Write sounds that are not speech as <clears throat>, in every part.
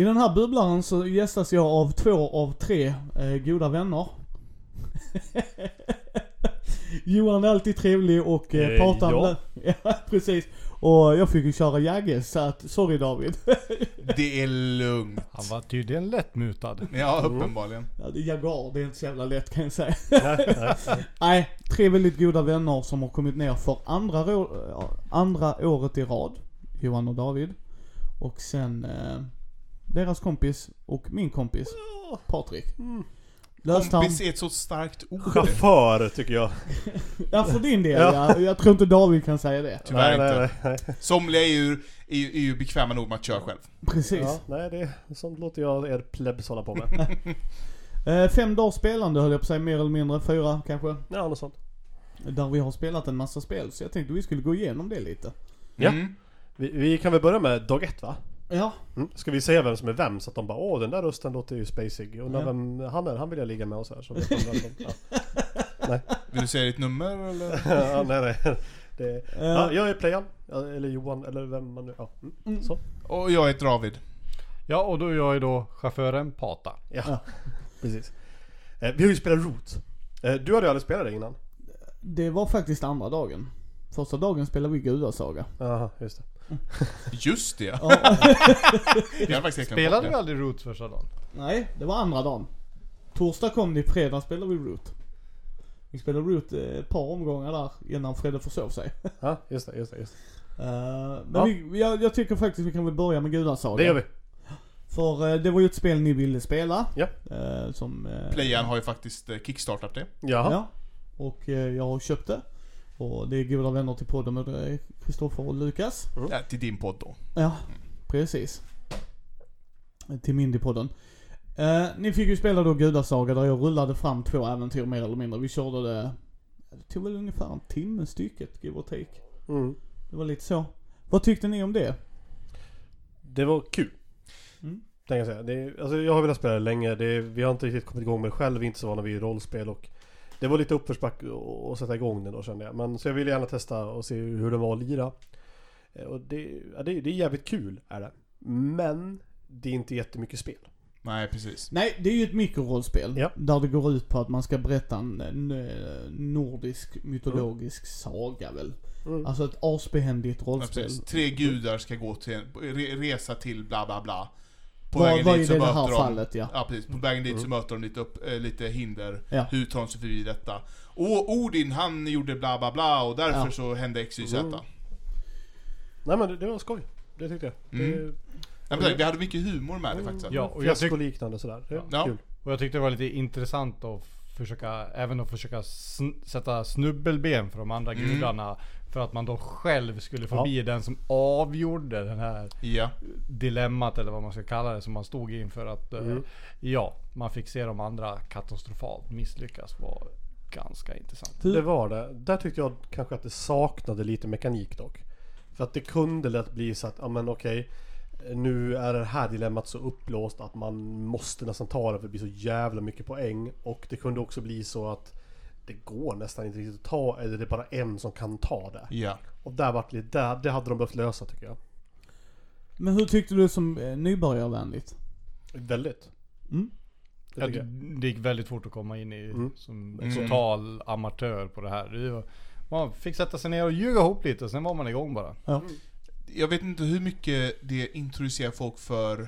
I den här bubblaren så gästas jag av två av tre eh, goda vänner. <laughs> Johan är alltid trevlig och eh, Eh, pratar ja. <laughs> ja, precis. Och jag fick ju köra Jagge, så att, sorry David. <laughs> Det är lugnt. Han var tydligen lättmutad. Ja, uppenbarligen. ja, det är Jaguar, det är inte så jävla lätt kan jag säga. Nej, tre väldigt goda vänner som har kommit ner för andra, ja, andra året i rad. Johan och David. Och sen eh, deras kompis och min kompis Patrik. Löste han- Kompis är ett så starkt ord. Chaufför tycker jag. <laughs> Ja för din del Ja. ja. Jag tror inte David kan säga det. Tyvärr nej, inte. nej, nej. Somliga är ju, är, ju, är ju bekväma nog med att köra själv. Precis. Ja, nej, det, sånt låter jag er plebs hålla på med. <laughs> Eh, fem dagars spelande höll jag på att säga, mer eller mindre. Fyra kanske. Ja, något sånt. Där vi har spelat en massa spel. Så jag tänkte vi skulle gå igenom det lite. Ja. Mm. Vi, vi kan väl börja med dag ett va? Ja. Mm. Ska vi säga vem som är vem? Så att de bara åh den där rösten låter ju spacig. Och när Ja. vem han är, han vill jag ligga med och så här. Så vet de vem de, ja. <laughs> Vill du säga ditt nummer eller? <laughs> ja, nej, nej. Det, Eh, ja, jag är playan. Ja, Eller Johan, eller vem man nu... Ja. Mm. Mm. Så. Och jag heter David. Ja, och då är jag då chauffören Pata. Ja, Ja. <laughs> precis. Eh, vi har ju spelat Root. Eh, du hade ju aldrig spelat det innan. Det var faktiskt andra dagen. Första dagen spelade vi Gudasaga. Jaha, just det. Just det. Ja. Jag faktiskt Spelade vi aldrig Roots första dagen? Nej, det var andra dagen. Torsdag kom det, fredag spelade vi Root. Vi spelade Root eh, ett par omgångar där innan Fredde försov sig. Ja, just det, just det. Just det. Eh, men Ja. vi, jag, jag tycker faktiskt vi kan väl börja med Gudasaga. det gör vi. För eh, det var ju ett spel ni ville spela. Ja. Som... Playan har ju faktiskt kickstartat det. Jaha. Ja. Och jag har köpt det. Och det är goda vänner till podden med det Kristoffer och Lukas. Mm. Ja, till din podd då. Ja, precis. Till Mindy-podden. Eh, ni fick ju spela då Gudasaga där jag rullade fram två äventyr mer eller mindre. Vi körde det, det tog väl ungefär en timme stycket, give or take. Mm. Det var lite så. Vad tyckte ni om det? Det var kul. Mm. Tänker jag säga. Det alltså jag har velat spela det länge. Det vi har inte riktigt kommit igång med det själv. Vi är inte så vana vid rollspel och det var lite uppförsbacke att sätta igång den då kände jag. Men så jag ville gärna testa och se hur den var att lira. Eh, Och det, ja, det, det är jävligt kul är det. Men det är inte jättemycket spel. Nej, precis. Nej, det är ju ett mikrorollspel. Ja. Där det går ut på att man ska berätta en, en eh, nordisk mytologisk saga väl. Mm. Alltså ett asbehändigt Ja, rollspel. precis. Tre gudar ska gå till resa till bla bla bla. På vägen vad är dit så här möter de... fallet ja. Ja precis, på vägen dit så möter de lite, upp, eh, lite hinder. Ja. Hur tar de sig förbi detta? Och Odin han gjorde bla bla bla och därför Ja. så hände XYZ. Mm. Mm. Nej men det, det var skoj. Det tyckte jag. Mm. Det, Ja, men vi hade mycket humor med det faktiskt. Ja, och jag tyck- Fiaskoliknande sådär. Det Ja. kul. Och jag tyckte det var lite intressant att försöka, även att försöka sn- sätta snubbelben för de andra Mm. gudarna. För att man då själv skulle få Ja. bli den som avgjorde den här Ja. dilemmat eller vad man ska kalla det som man stod inför att eh, Mm. ja, man fick se de andra katastrofalt misslyckas var ganska intressant. Hur- Det var det. Där tyckte jag kanske att det saknade lite mekanik dock. För att det kunde lätt bli så att, ja men okej. Nu är det här dilemmat så upplåst att man måste nästan ta det för det blir så jävla mycket poäng. Och det kunde också bli så att det går nästan inte riktigt att ta, eller det är bara en som kan ta det. Ja. Och där vart lite, där, det hade de behövt lösa tycker jag. Men hur tyckte du som eh, nybörjarvänligt? Väldigt. Mm? Det Ja, det, jag. det gick väldigt fort att komma in i Mm. som Mm. total amatör på det här. Det var, man fick sätta sig ner och ljuga ihop lite, sen var man igång bara. Ja. Jag vet inte hur mycket det introducerar folk för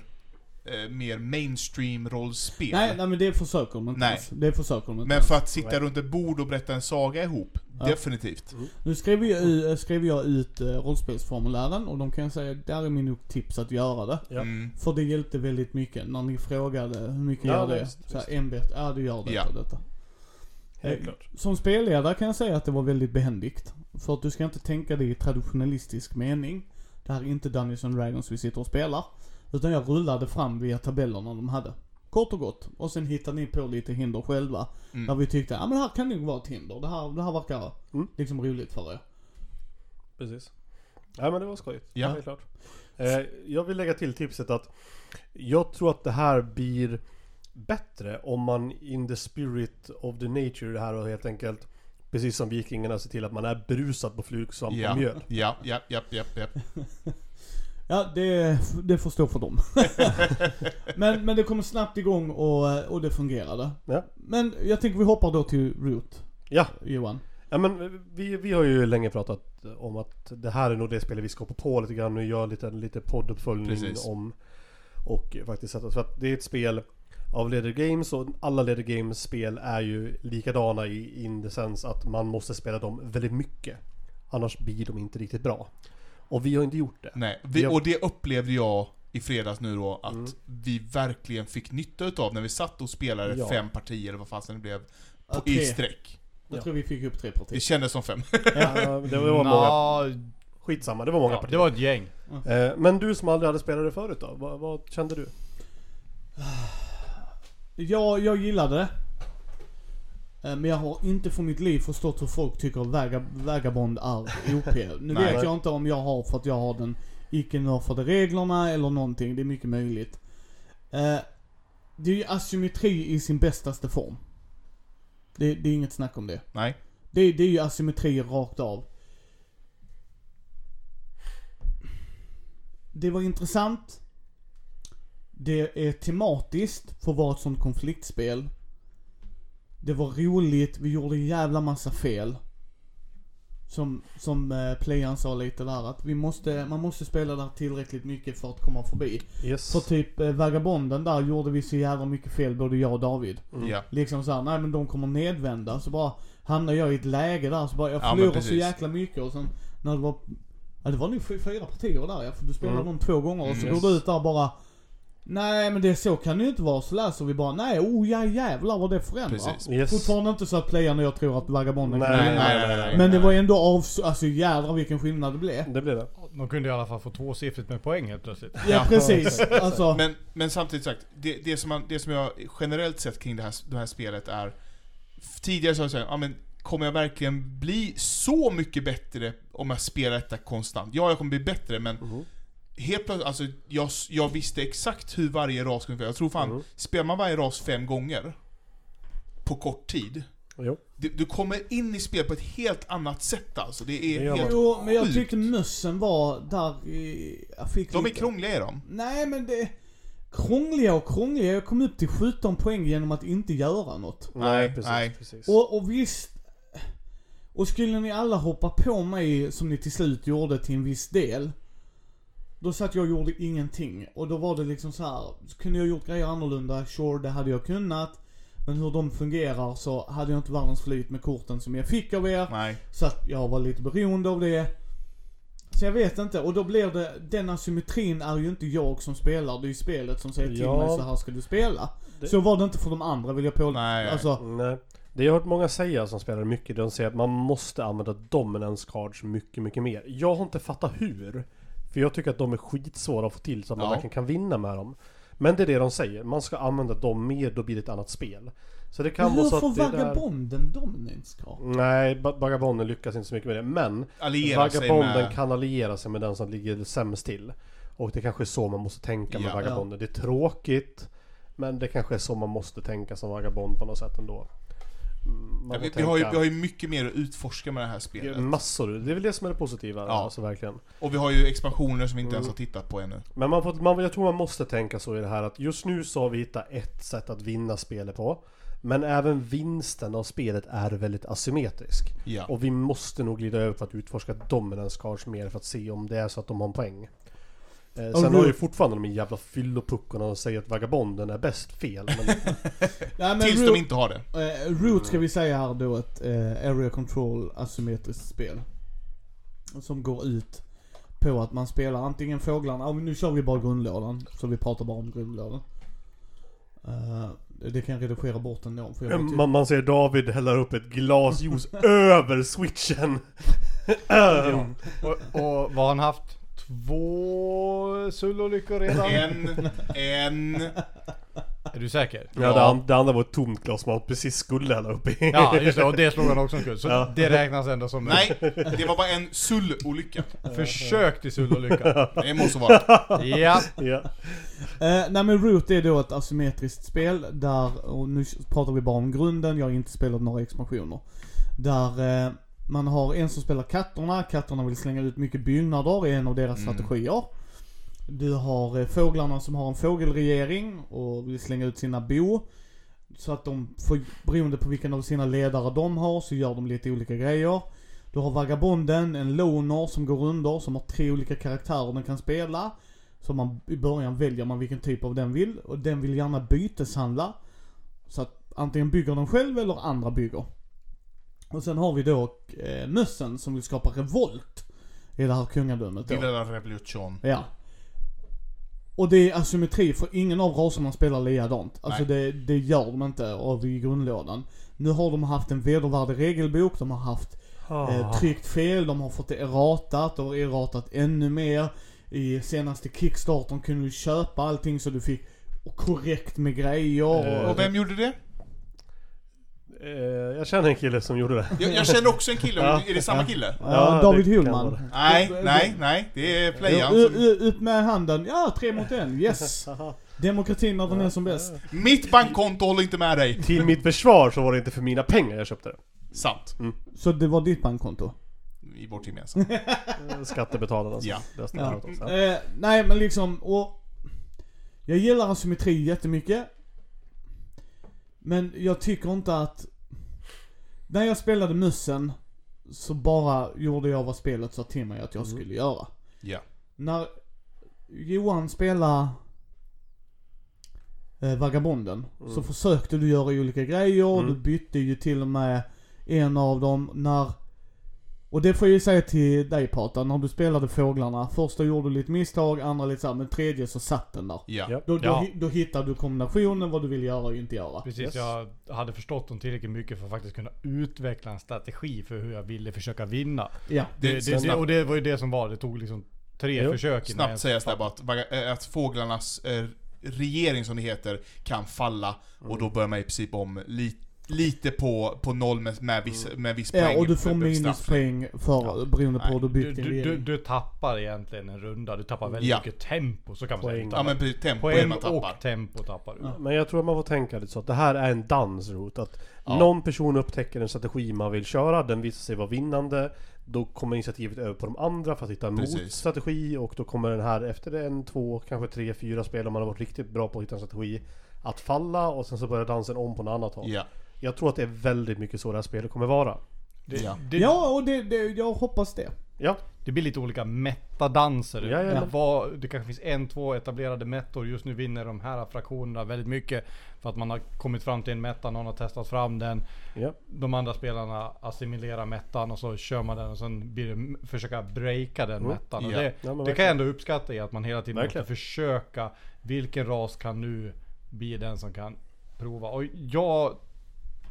eh, mer mainstream rollspel. Nej, nej men det försöker de inte Nej. ens. Det försöker de inte Men ens. för att sitta runt ett bord och berätta en saga ihop, Ja. definitivt. Nu skrev jag, eh, skrev jag ut eh, rollspelsformulären och de kan säga, där är min tips att göra det. Ja. Mm. För det hjälpte väldigt mycket när ni frågade hur mycket Ja, gör det? visst, så här, ämbet, ja du gör detta Ja. detta. Eh, klart. Som spelledare kan jag säga att det var väldigt behändigt. För att du ska inte tänka det i traditionalistisk mening. Det här är inte Dungeons and Dragons vi sitter och spelar. Utan jag rullade fram via tabellerna de hade. Kort och gott. Och sen hittade ni på lite hinder själva. Mm. Där vi tyckte, ja men det här kan nog vara ett hinder. Det här, det här verkar Mm. liksom roligt för er. Precis. Ja men det var skojigt. Ja. Helt klart. Eh, jag vill lägga till tipset att jag tror att det här blir bättre om man in the spirit of the nature det här och helt enkelt Precis som vikingarna ser till att man är brusad på flugsvamp Ja. och mjöl. Ja, ja, ja, ja, ja. <laughs> Ja, det, det får stå för dem. <laughs> men, men det kommer snabbt igång och, och det fungerade. Ja. Men jag tänker vi hoppar då till Root, Ja, Johan. ja men vi, vi har ju länge pratat om att det här är nog det spelet vi ska hoppa på lite grann och göra lite, lite podduppföljning Precis. om. Och faktiskt sätta, för att det är ett spel av Leather Games och alla Leather Games spel är ju likadana i in the sense att man måste spela dem väldigt mycket. Annars blir de inte riktigt bra. Och vi har inte gjort det. Nej, vi, och det upplevde jag i fredags nu då, att Mm. vi verkligen fick nytta utav när vi satt och spelade Ja. fem partier, eller vad fasen det blev, på, i tre. sträck. Jag Ja. tror vi fick upp tre Det partier. kändes som fem. <laughs> Ja, det var många. Skitsamma, det var många ja, partier. det var ett gäng. Eh, Men du som aldrig hade spelat det förut då? Vad, vad kände du? <sighs> Ja, jag gillade det. Eh, Men jag har inte för mitt liv förstått hur folk tycker att Vaga, Vagabond är OP. <laughs> Nu Nej. vet jag inte om jag har för att jag har den icke nerfade reglerna eller någonting. Det är mycket möjligt. Eh, Det är ju asymmetri i sin bästaste form. Det, det är inget snack om det. Nej. Det, det är ju asymmetri rakt av. Det var intressant. Det är tematiskt för att vara ett sånt konfliktspel. Det var roligt, vi gjorde en jävla massa fel. Som, som eh, playern sa lite där att vi måste, man måste spela där tillräckligt mycket för att komma förbi. Yes. För typ eh, Vagabonden där gjorde vi så jävla mycket fel både jag och David. Mm. Ja. Liksom såhär, nej men de kommer nedvända. Så bara hamnar jag i ett läge där så bara, jag Ja, men förlorar så precis. jäkla mycket och sen när det var, ja det var nog fy- fyra partier där ja, för du spelade Mm. dem två gånger och så Mm. går du ut där bara Nej men det så kan det ju inte vara, så läser vi bara, nej oh ja jävlar vad det förändrar. Precis. Yes. Fortfarande inte så att playern och jag tror att Vagabonden Nej, Nej, vinna. nej, nej, nej. Men det var ändå av, alltså jädrar vilken skillnad det blev. Det blev det. De kunde i alla fall få tvåsiffrigt med poäng helt plötsligt. Ja, precis, <laughs> alltså. Men, men samtidigt sagt, det, det, som man, det som jag generellt sett kring det här, det här spelet är... Tidigare så har jag sagt, ja men kommer jag verkligen bli så mycket bättre om jag spelar detta konstant? Ja, jag kommer bli bättre, men Mhm. Helt plötsligt, alltså jag, jag visste exakt hur varje ras skulle funka. Jag tror fan, Mhm. spelar man varje ras fem gånger på kort tid, Jo. du, du kommer in i spel på ett helt annat sätt alltså. Det är Det helt Jo, men jag tyckte mössen var där i, jag fick De är lite- krångliga är de. Nej men det... Krångliga och krångliga. Jag kom upp till 17 poäng genom att inte göra något. Nej, precis. nej. precis. Och, och visst... Och skulle ni alla hoppa på mig som ni till slut gjorde till en viss del. Då satt jag och gjorde ingenting. Och då var det liksom så här. kunde jag gjort grejer annorlunda, sure det hade jag kunnat. Men hur de fungerar så hade jag inte världens flyt med korten som jag fick av er. Nej. Så att jag var lite beroende av det. Så jag vet inte, och då blir det, den asymmetrin är ju inte jag som spelar, det är ju spelet som säger till Ja. mig så här ska du spela. Det- Så var det inte för de andra vill jag på. Nej. Alltså, Nej. Det jag har hört många säga som spelar mycket, de säger att man måste använda dominance cards mycket, mycket mer. Jag har inte fattat hur. För jag tycker att de är skitsvåra att få till så att man Ja. verkligen kan vinna med dem. Men det är det de säger, man ska använda dem mer, då blir det ett annat spel. Så det kan men vara hur så får att det där... Vagabonden dominance card? Nej, Vagabonden lyckas inte så mycket med det. Men Alliera Vagabonden med... kan alliera sig med den som ligger sämst till. Och det kanske är så man måste tänka med Ja. Vagabonden. Det är tråkigt. Men det kanske är så man måste tänka som Vagabond på något sätt ändå. Mm, Ja, vi, vi, har ju, vi har ju mycket mer att utforska med det här spelet. Massor, det är väl det som är det positiva. Ja. Alltså verkligen. Och vi har ju expansioner som vi inte Mm. ens har tittat på ännu. Men man får, man, jag tror man måste tänka så i det här att just nu så har vi hittat ett sätt att vinna spelet på. Men även vinsten av spelet är väldigt asymmetrisk. Ja. Och vi måste nog glida över för att utforska dominance cards mer för att se om det är så att de har en poäng. Eh, sen har ju fortfarande de jävla fyllopuckorna och säger att Vagabonden är bäst fel. Men <laughs> Nej, men Tills Ro- de inte har det. eh, Root ska vi säga här då ett eh, Area Control asymmetriskt spel. Som går ut på att man spelar antingen fåglarna, nu kör vi bara grundlådan. Så vi pratar bara om grundlådan. Eh, det kan jag redigera bort ändå. För jag ju- man, man ser David hälla upp ett glas juice <laughs> över switchen. <laughs> Och, och vad har han haft? Två sullolyckor redan? En, en... Är du säker? Ja, Det, an, det andra var ett tomt glas man precis skulle hälla upp i. Ja, just det. Och det slog han också omkull. Så Ja. det räknas ändå som Nej, det var bara en sullolycka. försök till sullolycka. Det måste vara. Ja. ja. Eh, nej men Root är då ett asymmetriskt spel där, och nu pratar vi bara om grunden, jag har inte spelat några expansioner. Där eh, man har en som spelar katterna, katterna vill slänga ut mycket byggnader, är en av deras Mm. strategier. Du har eh, fåglarna som har en fågelregering och vill slänga ut sina bo. Så att de får, beroende på vilken av sina ledare de har, så gör de lite olika grejer. Du har vagabonden, en loner som går under, som har tre olika karaktärer den kan spela. Så man, i början väljer man vilken typ av den vill. Och den vill gärna byteshandla. Så att antingen bygger den själv eller andra bygger. Och sen har vi då eh, mössen som vill skapa revolt i det här kungadömet då. Lilla revolution. Ja. Och det är asymmetri för ingen av raserna spelar likadant. Alltså det, det gör de inte av i grundlådan. Nu har de haft en vedervärdig regelbok, de har haft eh, tryckt fel, de har fått det erratat och erratat ännu mer. I senaste kickstarten kunde du köpa allting så du fick korrekt med grejer. Eh, Och vem gjorde det? Eh, jag känner en kille som gjorde det. Jag, jag känner också en kille, Ja. är det samma kille? Ja, Ja, David det. Nej, nej, nej. Det är playan U- som... u- Upp med handen. Ja, tre mot en. Yes. <laughs> Demokratin när den är som bäst. Mitt bankkonto håller inte med dig. Till mitt försvar så var det inte för mina pengar jag köpte det. Sant. Så det var ditt bankkonto? I vårt gemensamma. <laughs> Skattebetalarnas Ja. Ja. Ja. Eh, nej men liksom, och... Jag gillar asymmetri jättemycket. Men jag tycker inte att... När jag spelade mussen så bara gjorde jag vad spelet sa till mig att jag Mm. skulle göra. Ja. När Johan spelade eh, Vagabonden så försökte du göra olika grejer, Mm. du bytte ju till och med en av dem när och det får jag ju säga till dig Pata, när du spelade Fåglarna. Första gjorde du lite misstag, andra lite såhär, men tredje så satt den där. Ja. Då, då, Ja. då hittade du kombinationen, vad du vill göra och inte göra. Precis, Yes. jag hade förstått dem tillräckligt mycket för att faktiskt kunna utveckla en strategi för hur jag ville försöka vinna. Ja. Det- Det, det, och det var ju det som var, det tog liksom tre Jo. försök innan Snabbt sägas där bara att, eh, att fåglarnas eh, regering som det heter kan falla och då börjar man i princip om li, lite på, på noll med, med, viss, med viss poäng. Ja, och du får för minuspoäng för, beroende på hur du byggt din du, du, du tappar egentligen en runda, du tappar väldigt Ja. mycket tempo så kan man Poäng. säga. Ja men precis, tempo Poäng man tappar. och tempo tappar du. Ja. Men jag tror att man får tänka lite så att det här är en dansrot. Att Ja. någon person upptäcker en strategi man vill köra, den visar sig vara vinnande. Då kommer initiativet över på de andra för att hitta en motstrategi och då kommer den här efter en, två, kanske tre, fyra spel om man har varit riktigt bra på att hitta en strategi att falla och sen så börjar dansen om på något annat håll. Ja. Jag tror att det är väldigt mycket så det här spelet kommer vara. Det, Ja. det, Ja, och det, det, jag hoppas det. Ja, det blir lite olika metadanser. Ja, ja, ja. Det kanske finns en, två etablerade mettor. Just nu vinner de här fraktionerna väldigt mycket. För att man har kommit fram till en meta, någon har testat fram den. ja, De andra spelarna assimilerar mettan och så kör man den och sen blir det försöka breaka den Mm. mettan. Ja. det, Ja, det kan jag ändå uppskatta i att man hela tiden Verkligen. måste försöka. Vilken ras kan nu bli den som kan prova? Och jag,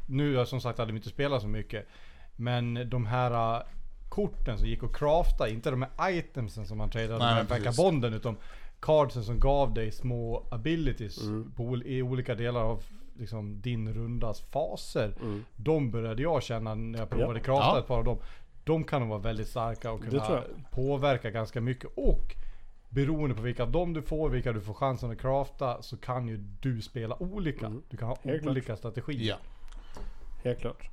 nu jag som sagt hade vi inte spelat så mycket. Men de här äh, korten som gick att crafta, inte de här itemsen som man tradade med vagabonden utan cardsen som gav dig små abilities Mm. på, i olika delar av liksom, din rundas faser. Mm. De började jag känna när jag provade Ja. crafta Ja. ett par av dem. De kan vara väldigt starka och kunna påverka ganska mycket. Och beroende på vilka av dem du får, vilka du får chansen att crafta, så kan ju du spela olika. Mm. Du kan ha Helt klart. olika strategier. Ja. Helt klart.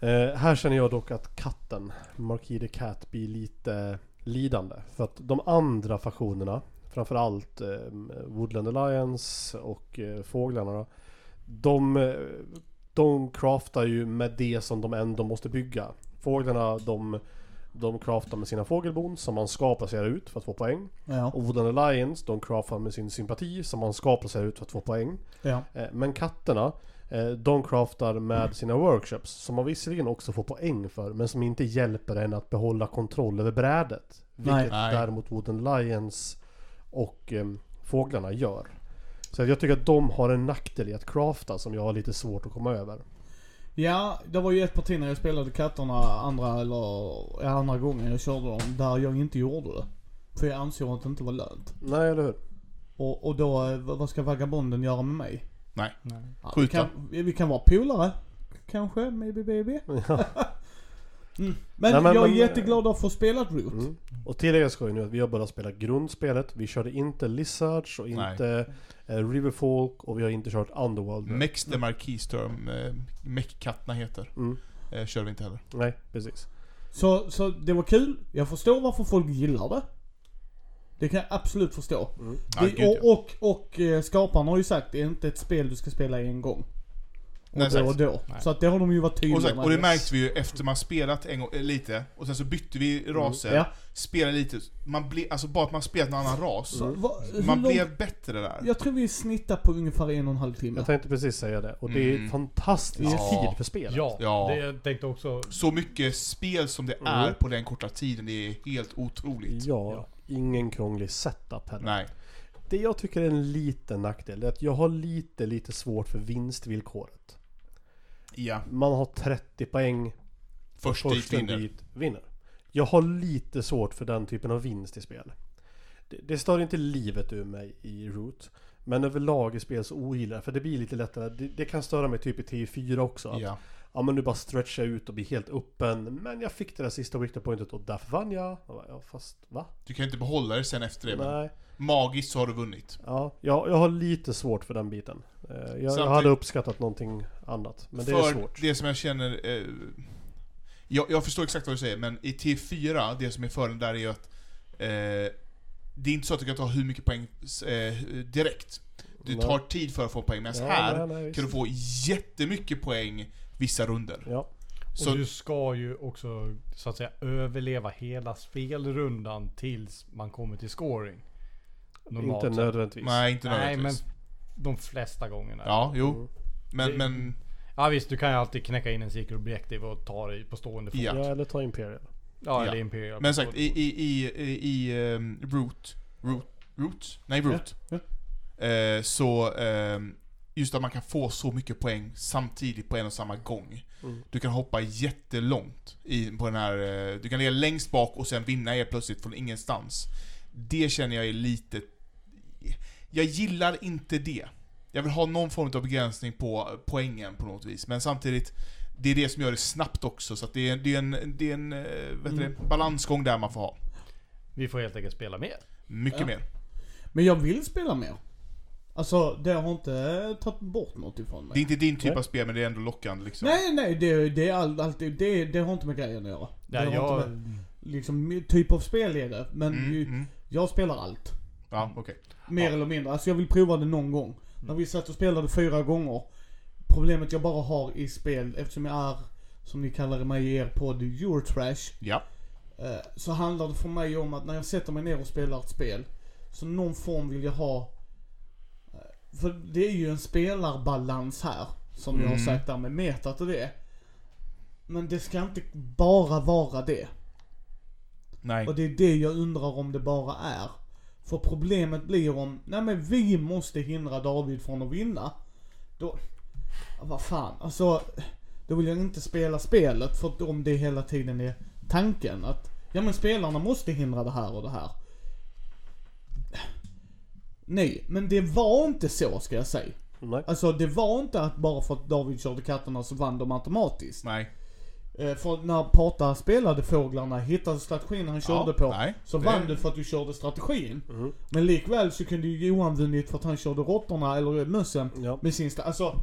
Eh, här känner jag dock att katten, Marquis the Cat, blir lite lidande. För att de andra faktionerna, framförallt eh, Woodland Alliance och eh, Fåglarna då, de, de craftar ju med det som de ändå måste bygga. Fåglarna de, de craftar med sina fågelbon som man ska placera ut för att få poäng. Ja. Och Woodland Alliance de craftar med sin sympati som man ska placera ut för att få poäng. Ja. Eh, Men katterna, de craftar med sina workshops som man visserligen också får poäng för men som inte hjälper en att behålla kontroll över brädet. Vilket Nej. Däremot Wooden Lions och eh, fåglarna gör. Så jag tycker att de har en nackdel i att crafta som jag har lite svårt att komma över. Ja, det var ju ett parti när jag spelade katterna andra eller andra gången jag körde dem där jag inte gjorde det. För jag ansåg att det inte var lönt. Nej, eller hur? Och, och då, eh, vad vad ska vagabonden göra med mig? Nej. Nej. Ja, vi, kan, vi kan vara polare. Kanske, maybe baby. Ja. Mm. <laughs> Men, Nej, men- jag är men- jätteglad att få spela Root. Mm. Och tilläggas ska ju nu att vi har bara spelat grundspelet. Vi körde inte Lizards och Nej. inte eh, Riverfolk och vi har inte kört Underworld. Mex the Marquis jag eh, Meck-katterna heter. Mm. Eh, kör vi inte heller. Nej, precis. Så, så det var kul. Jag förstår varför folk gillar det. Det kan jag absolut förstå. Mm. Det, gud, ja. och, och, och eh, skaparen har ju sagt det är inte ett spel du ska spela en gång. Och Nej, då och då. Nej. Så att det har de ju varit tydliga Och, sagt, med. och det märkte vi ju efter man spelat en gång, eh, lite, och sen så bytte vi raser, Ja. spelade lite, man ble, alltså bara att man spelat en annan ras, va, hur man lång- blev bättre där. Jag tror vi snittar på ungefär en och en halv timme. Jag tänkte precis säga det. Och det är Mm. fantastisk Ja. tid för spelet. Ja, Ja. det jag tänkte också. Så mycket spel som det Mm. är på den korta tiden, det är helt otroligt. Ja, Ja. Ingen krånglig setup heller. Nej. Det jag tycker är en liten nackdel är att jag har lite, lite svårt för vinstvillkoret. Ja. Man har 30 poäng Först dit vinner. dit vinner. Jag har lite svårt för den typen av vinst i spel. Det, det stör inte livet ur mig i Root. Men överlag i spel så ogillar jag för det blir lite lättare. Det, det kan störa mig typ i TI4 också. Att, ja. Ja. men nu bara stretcha ut och bli helt öppen. Men jag fick det där sista victor pointet och därför vann jag. Jag bara, Ja fast va? Du kan inte behålla det sen efter det, men Nej. magiskt så har du vunnit. Ja, jag, jag har lite svårt för den biten. Eh, Jag, jag hade uppskattat någonting annat. Men det är svårt. det som jag känner... Eh, jag, jag förstår exakt vad du säger, men i T4, det som är fördelen där är ju att eh, det är inte så att du kan ta hur mycket poäng eh, direkt. Nej. tar tid för att få poäng, medan Ja, här nej, nej, kan du få jättemycket poäng vissa runder. Ja, Så, och du ska ju också så att säga överleva hela spelrundan tills man kommer till scoring. Normalt inte nödvändigtvis. nej, inte Nej men nödvändigtvis. de flesta gångerna. Ja, jo. Mm. Men, Det- men... Ja visst, du kan ju alltid knäcka in en secret objective och ta det på stående fot. Ja. Ja, eller ta Imperial. Ja, Ja. eller Imperial. Men sagt, i, i, i, i um, Root, Root, Root? Nej, Root. Ja, Eh, så, ehm, just att man kan få så mycket poäng samtidigt på en och samma gång. Mm. Du kan hoppa jättelångt i, på den här, eh, du kan ligga längst bak och sen vinna er plötsligt från ingenstans. Det känner jag är lite, jag gillar inte det. Jag vill ha någon form av begränsning på poängen på något vis, men samtidigt det är det som gör det snabbt också, så att det är, det är en, det är en eh, heter det, balansgång där man får ha. Vi får helt enkelt spela mer. Mycket Ja. mer. Men jag vill spela mer. Alltså, det har inte tagit bort något ifrån mig. Det är inte din typ Nej. av spel, men det är ändå lockande liksom. Nej, nej, det, det är all, alltid, det, det har inte med grejen att göra. Det Där har jag, inte med, liksom, typ av spel är det. Men Mm, ju, mm. jag spelar allt. Ja, okej. Mer Ja. eller mindre. Alltså jag vill prova det någon gång. När vi satt och spelade fyra gånger. Problemet jag bara har i spel, eftersom jag är, som ni kallar mig i er podd, Eurotrash. Ja. Eh, så handlar det för mig om att när jag sätter mig ner och spelar ett spel. Så någon form vill jag ha. För det är ju en spelarbalans här. Som jag har Mm. sagt där med metat och det. Men det ska inte bara vara det. Nej. Och det är det jag undrar om det bara är. För problemet blir om, nej men vi måste hindra David från att vinna. Då, vad fan, alltså. Då vill jag inte spela spelet för om det hela tiden är tanken att, ja men spelarna måste hindra det här och det här. Nej, men det var inte så ska jag säga. Nej. Alltså det var inte att bara för att David körde katterna så vann de automatiskt. Nej. Eh, För när Pata spelade fåglarna, hittade strategin han körde på, nej, så det- vann du för att du körde strategin. Mhm. Men likväl så kunde ju Johan vunnit för att han körde råttorna eller mössen Ja, med sin sta- Alltså,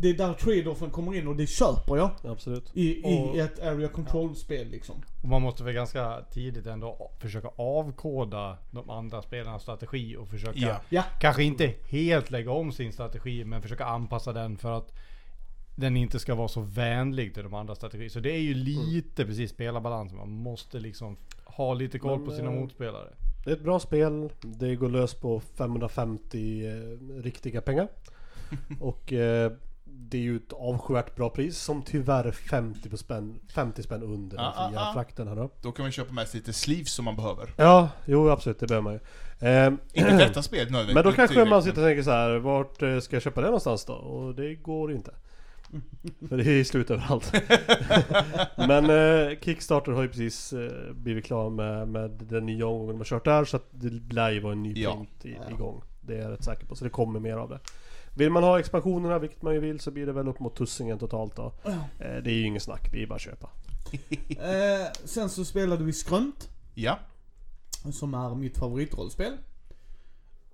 det är där trade-offen kommer in och det köper jag. absolut. I, Och- i ett area control-spel liksom. och man måste väl ganska tidigt ändå försöka avkoda de andra spelarnas strategi och försöka Ja. Ja. Kanske inte helt lägga om sin strategi men försöka anpassa den för att den inte ska vara så vänlig till de andra strategier. Så det är ju lite precis spelarbalans. Man måste liksom ha lite koll Men, på sina eh, motspelare. Det är ett bra spel. Det går lös på 550 eh, riktiga pengar. <laughs> Och eh, det är ju ett avskyvärt bra pris som tyvärr 50 spänn, 50 spänn under den Ah, ah, fria ah. frakten här då. Då kan man köpa med sig lite sleeves som man behöver. Ja, jo absolut det behöver man ju. Eh, <clears throat> Inte detta spel nödvändigtvis. Men då kanske man direkt, sitter och tänker så här, vart eh, ska jag köpa det någonstans då? Och det går inte. <laughs> För det är slut överallt. <laughs> Men eh, Kickstarter har ju precis eh, blivit klar med, med den nya omgången de har kört där. Så att det lär ju vara en ny Ja. print i, igång. Det är jag rätt säker på. Så det kommer mer av det. Vill man ha expansionerna, vilket man ju vill, så blir det väl upp mot tussingen totalt då. Eh, det är ju ingen snack, det är bara att köpa. <laughs> Eh, sen så spelade vi Skrönt. Ja. Som är mitt favoritrollspel.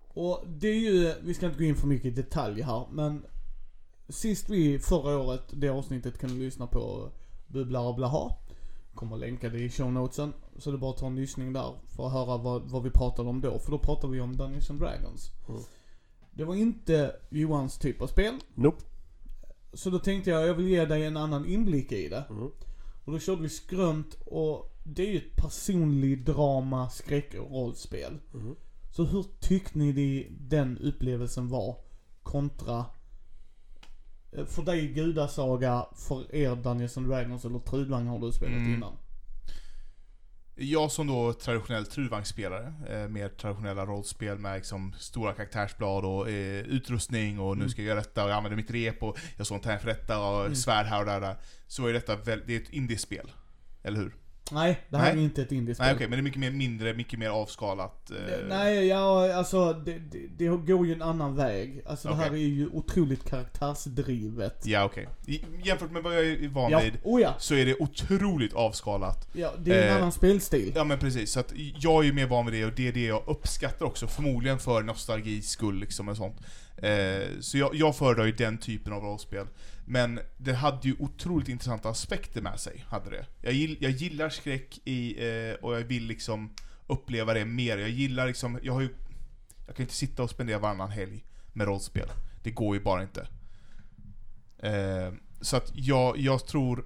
Och det är ju, vi ska inte gå in för mycket i detalj här, men Sist vi förra året, det avsnittet kan du lyssna på, Bubbla och Blaha. Kommer länka det i show notesen. Så det är bara att ta en lyssning där för att höra vad, vad vi pratade om då. För då pratade vi om Dungeons and Dragons. Mm. Det var inte Johans typ av spel. Nope. Så då tänkte jag, jag vill ge dig en annan inblick i det. Mm. Och då körde vi skrönt och det är ju ett personlig drama, skräck och rollspel. Mm. Så hur tyckte ni den upplevelsen var kontra eh, för dig Gudasaga, för er Dungeons and Dragons eller Trudvang har du spelat Mm. innan. Jag som då traditionell trudvagnsspelare, eh, mer traditionella rollspel med liksom stora karaktärsblad och eh, utrustning och nu Mm. ska jag göra detta och jag använder mitt rep och jag såg en tärning för detta och Mm. svärd här och där, där. Så är detta väl, det är ett indiespel. Eller hur? Nej, det här Nej. är inte ett indiespel. Nej okej, men det är mycket mer mindre, mycket mer avskalat. Eh, Nej, ja alltså det, det, det går ju en annan väg. Alltså det här är Okej. ju otroligt karaktärsdrivet. Ja okej. I- Jämfört med vad jag är van Ja, vid, oh ja. så är det otroligt avskalat. ja det är en Eh, annan spelstil. Ja men precis, så att jag är ju mer van vid det och det är det jag uppskattar också, förmodligen för nostalgis skull liksom och sånt. Eh, så jag, jag föredrar ju den typen av rollspel. Men det hade ju otroligt intressanta aspekter med sig, hade det. Jag, gill, jag gillar skräck i, eh, och jag vill liksom uppleva det mer. Jag gillar liksom, jag har ju... Jag kan inte sitta och spendera varannan helg med rollspel. Det går ju bara inte. Eh, så att jag, jag tror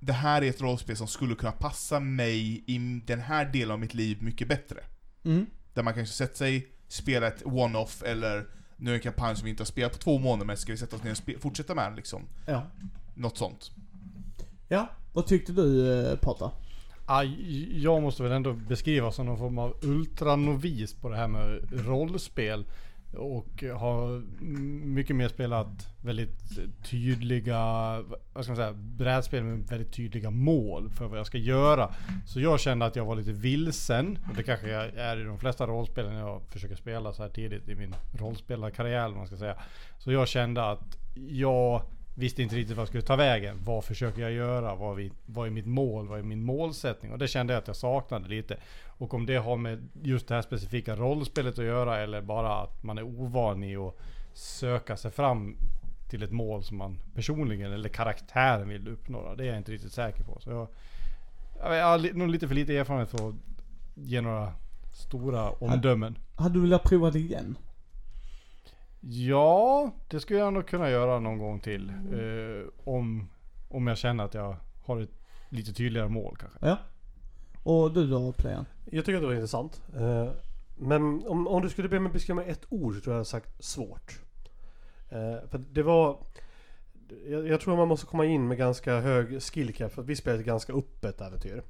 det här är ett rollspel som skulle kunna passa mig i den här delen av mitt liv mycket bättre. Mm. Där man kanske sätter sig, spela ett one-off eller nu är det en kampanj som vi inte har spelat på två månader men ska vi sätta oss ner och fortsätta med den liksom? Ja. Något sånt. Ja, vad tyckte du eh, Pata? Aj, jag måste väl ändå beskrivas som någon form av ultranovis på det här med rollspel. Och har mycket mer spelat väldigt tydliga, vad ska man säga, brädspel med väldigt tydliga mål för vad jag ska göra. Så jag kände att jag var lite vilsen. Och det kanske jag är i de flesta rollspelen jag försöker spela så här tidigt i min rollspelarkarriär man ska säga. Så jag kände att jag visste inte riktigt vad jag skulle ta vägen. Vad försöker jag göra? Vad, vi, vad är mitt mål? Vad är min målsättning? Och det kände jag att jag saknade lite. Och om det har med just det här specifika rollspelet att göra eller bara att man är ovan i att söka sig fram till ett mål som man personligen eller karaktären vill uppnå. Det är jag inte riktigt säker på. Så jag, jag har nog lite för lite erfarenhet för att ge några stora omdömen. Hade du velat prova det igen? Ja, det skulle jag nog kunna göra någon gång till. Eh, om, om jag känner att jag har ett lite tydligare mål kanske. Ja. Och du då, Playan? Jag tycker att det var intressant. Eh, Men om, om du skulle be mig beskriva med ett ord så tror jag jag hade sagt svårt. Eh, För det var... Jag, jag tror man måste komma in med ganska hög skill cap för att vi spelar ett ganska öppet äventyr.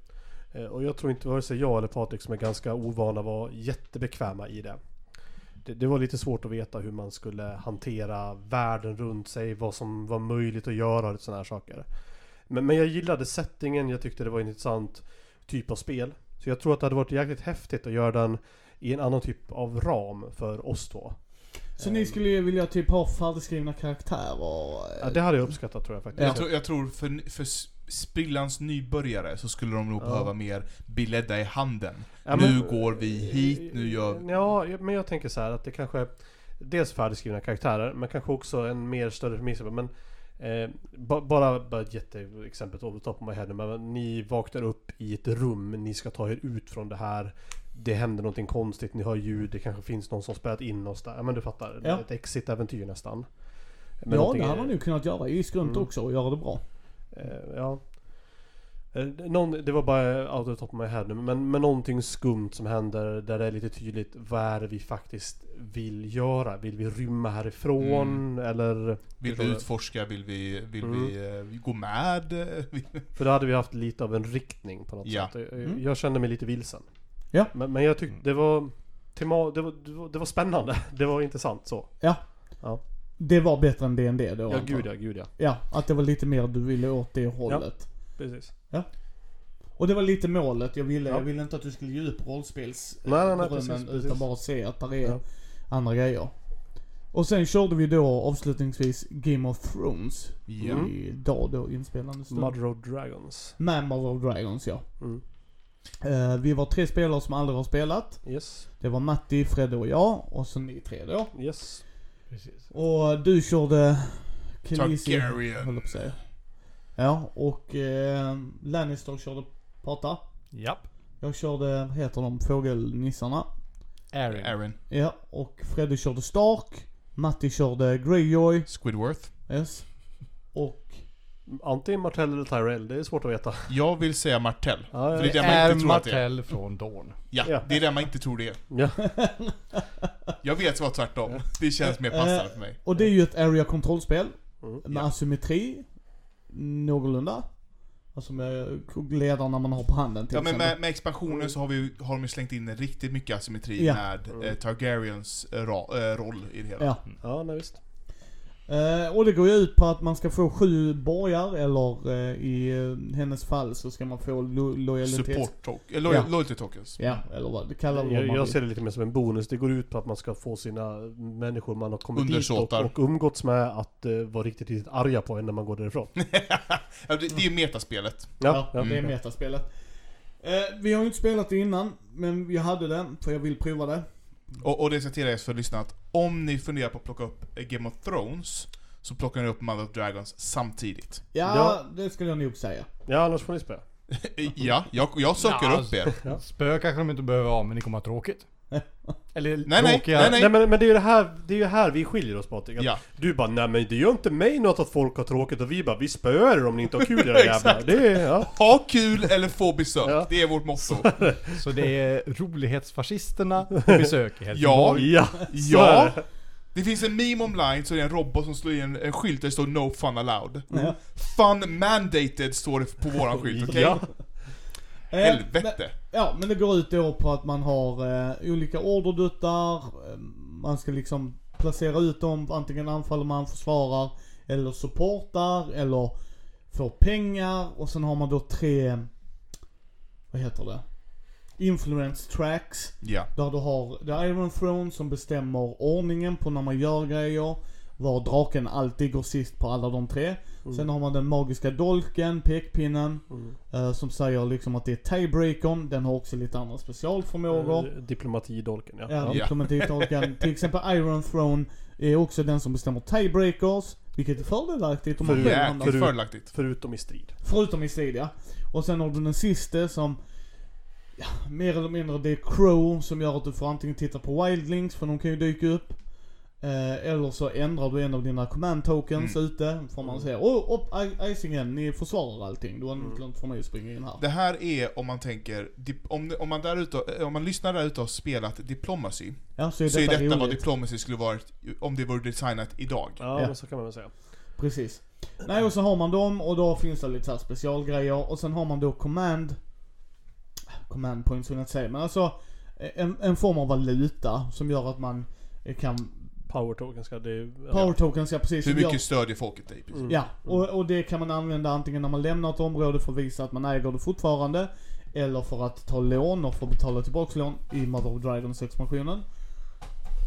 Eh, Och jag tror inte vare sig jag eller Patrik som är ganska ovana var jättebekväma i det. Det. Det var lite svårt att veta hur man skulle hantera världen runt sig, vad som var möjligt att göra och sådana här saker. Men, men jag gillade settingen, jag tyckte det var en intressant typ av spel. Så jag tror att det hade varit jäkligt häftigt att göra den i en annan typ av ram för oss två. Så ni skulle ju vilja typ ha färdigskrivna karaktärer? och, Ja, det hade jag uppskattat tror jag faktiskt. Jag, tror, jag tror för, för sprillans nybörjare så skulle de nog Ja. behöva mer bli ledda i handen. Ja, nu men- går vi hit, nu gör vi... Ja, men jag tänker så här att det kanske Dels färdigskrivna karaktärer, men kanske också en mer större premiss. Men eh, ba, bara, bara ett jätteexempel off the top of my head nu, men ni vaknar upp i ett rum, ni ska ta er ut från det här. Det händer någonting konstigt, ni hör ljud, det kanske finns någon som spelat in oss där. Ja men du fattar, Ja. ett exit-äventyr nästan. Men ja, det hade man ju kunnat göra i skrunt Mm. också och göra det bra. Eh, ja. Eh, Någon, det var bara out of the top of my head nu, men, men någonting skumt som händer där det är lite tydligt vad är det vi faktiskt vill göra? Vill vi rymma härifrån? Eller? Vill vi utforska? Vill vi, vill Mm. vi, vi gå med? <laughs> För då hade vi haft lite av en riktning på något Ja. sätt. Jag, Mm. jag kände mig lite vilsen. Ja. Men, men jag tyckte det var, tema, det, var, det, var, det var spännande. <laughs> Det var intressant så. Ja. Ja. Det var bättre än D&D då Ja, gud ja, gud ja. Ja, att det var lite mer du ville åt det hållet. Precis. Och det var lite målet. Jag ville, Ja. jag ville inte att du skulle ge upp rollspels Nej, nej, nej, drömmen, precis, precis. utan bara se att det är Ja. andra grejer. Och sen körde vi då avslutningsvis Game of Thrones. Ja. Mm. Idag då inspelande stund. Mother of Dragons. Med Mother of Dragons ja. Mm. Eh, vi var tre spelare som aldrig har spelat. Yes. Det var Matti, Fredde och jag. Och så ni tre då. Yes. Precis. Och du körde Khaleesi, Targaryen. höll jag på säga. Ja, och eh, Lannister körde prata. Japp. Jag körde, vad heter de, fågelnissarna. Aaron. Aaron. Ja, och Freddy körde Stark. Matti körde Greyjoy. Squidworth. Yes. Och... Antingen Martell eller Tyrell, det är svårt att veta. Jag vill säga Martell. Ja, För det är det man Är inte tror att det är. Martell från Dawn. Ja, Ja. det är det man inte tror det är. Ja. <laughs> Jag vet att det var tvärtom. Det känns mer passande för mig. Och det är ju ett area kontrollspel. Mm. Med Ja. asymmetri. Någorlunda. Alltså med ledarna man har på handen till Ja men med, med expansionen så har, vi, har de ju slängt in riktigt mycket asymmetri Ja. med Mm. eh, Targaryens ra, eh, roll i det hela. Ja. Ja, nej visst. Eh, och det går ju ut på att man ska få sju borgar eller eh, i eh, hennes fall så ska man få lo- lojalitet. Support tok- eh, lo- Ja. loyalty tokens. Ja, eller vad det kallar Jag, man jag vill. ser det lite mer som en bonus. Det går ut på att man ska få sina människor man har kommit dit och, Undersåtar. och umgåtts med att uh, vara riktigt, riktigt arga på en när man går därifrån. <laughs> ja, det, det är metaspelet. Ja, ja. det är metaspelet. Eh, vi har ju inte spelat det innan, men jag hade det, för jag vill prova det. Och, och det ska tilläggas för lyssnarna att om ni funderar på att plocka upp Game of Thrones så plockar ni upp Mother of Dragons samtidigt. Ja, Ja. det skulle jag nog säga. Ja, annars får ni spela. <laughs> ja, jag, jag söker Ja, upp er. Ja. Spö kanske de inte behöver ha, men ni kommer ha tråkigt. Eller Nej, nej, tråkiga... nej, nej. Nej men, men det är ju det här, det är ju här vi skiljer oss Patrik. Att Ja. Du bara, nej men det gör inte mig något att folk har tråkigt och vi bara, vi spöar er om ni inte har kul era <laughs> jävlar. Exakt. Det är, ja. Ha kul eller få besök. Ja. Det är vårt motto. <laughs> Så det är rolighetsfascisterna på <laughs> besök i Helsingborg. Ja, Ja. Det finns en meme online så det är en robot som slår i en, en skylt där det står 'No fun allowed' Ja. Fun mandated står det på våran skylt, okej? Ja. Eh, Helvete! Men, ja, men det går ut då på att man har eh, olika orderduttar, eh, man ska liksom placera ut dem, antingen anfaller man, försvarar, eller supportar, eller får pengar, och sen har man då tre, vad heter det? Influence tracks. Ja. Där du har The Iron Throne som bestämmer ordningen på när man gör grejer. Var draken alltid går sist på alla de tre. Sen har man den magiska dolken, pekpinnen. Mm. eh, som säger liksom att det är tiebreakern. Den har också lite andra specialförmågor. Eh, Diplomatidolken ja. Ja, ja. diplomatidolken. <laughs> Till exempel Iron Throne är också den som bestämmer tiebreakers. Vilket är fördelaktigt om man För- själv Jäkligt hamnar Förut- fördelaktigt. Förutom i strid. Förutom i strid ja. Och sen har du den sista som, ja, mer eller mindre det är Crow som gör att du får antingen titta på Wildlings, för de kan ju dyka upp. Eh, eller så ändrar du en av dina command tokens Mm. ute. Får man säga, oh, upp I- Icingen, ni försvarar allting. Du har Mm. inte glömt för mig att springa in här. Det här är om man tänker, om, om man där ute, om man lyssnar där ute och spelat Diplomacy, Ja, så är så är detta detta vad. Diplomacy skulle varit om det vore designat idag. Ja, Ja. så kan man väl säga. Precis. Nej, och så har man dem och då finns det lite så här specialgrejer. Och sen har man då command, command points vill jag inte säga, men alltså en, en form av valuta som gör att man eh, kan Power token ska det ja. Power tokens, ja precis. Hur mycket stödjer folket dig? Mm. Ja, och, och det kan man använda antingen när man lämnar ett område för att visa att man äger det fortfarande. Eller för att ta lån och få betala tillbaka lån i Mother of Dragons expansionen.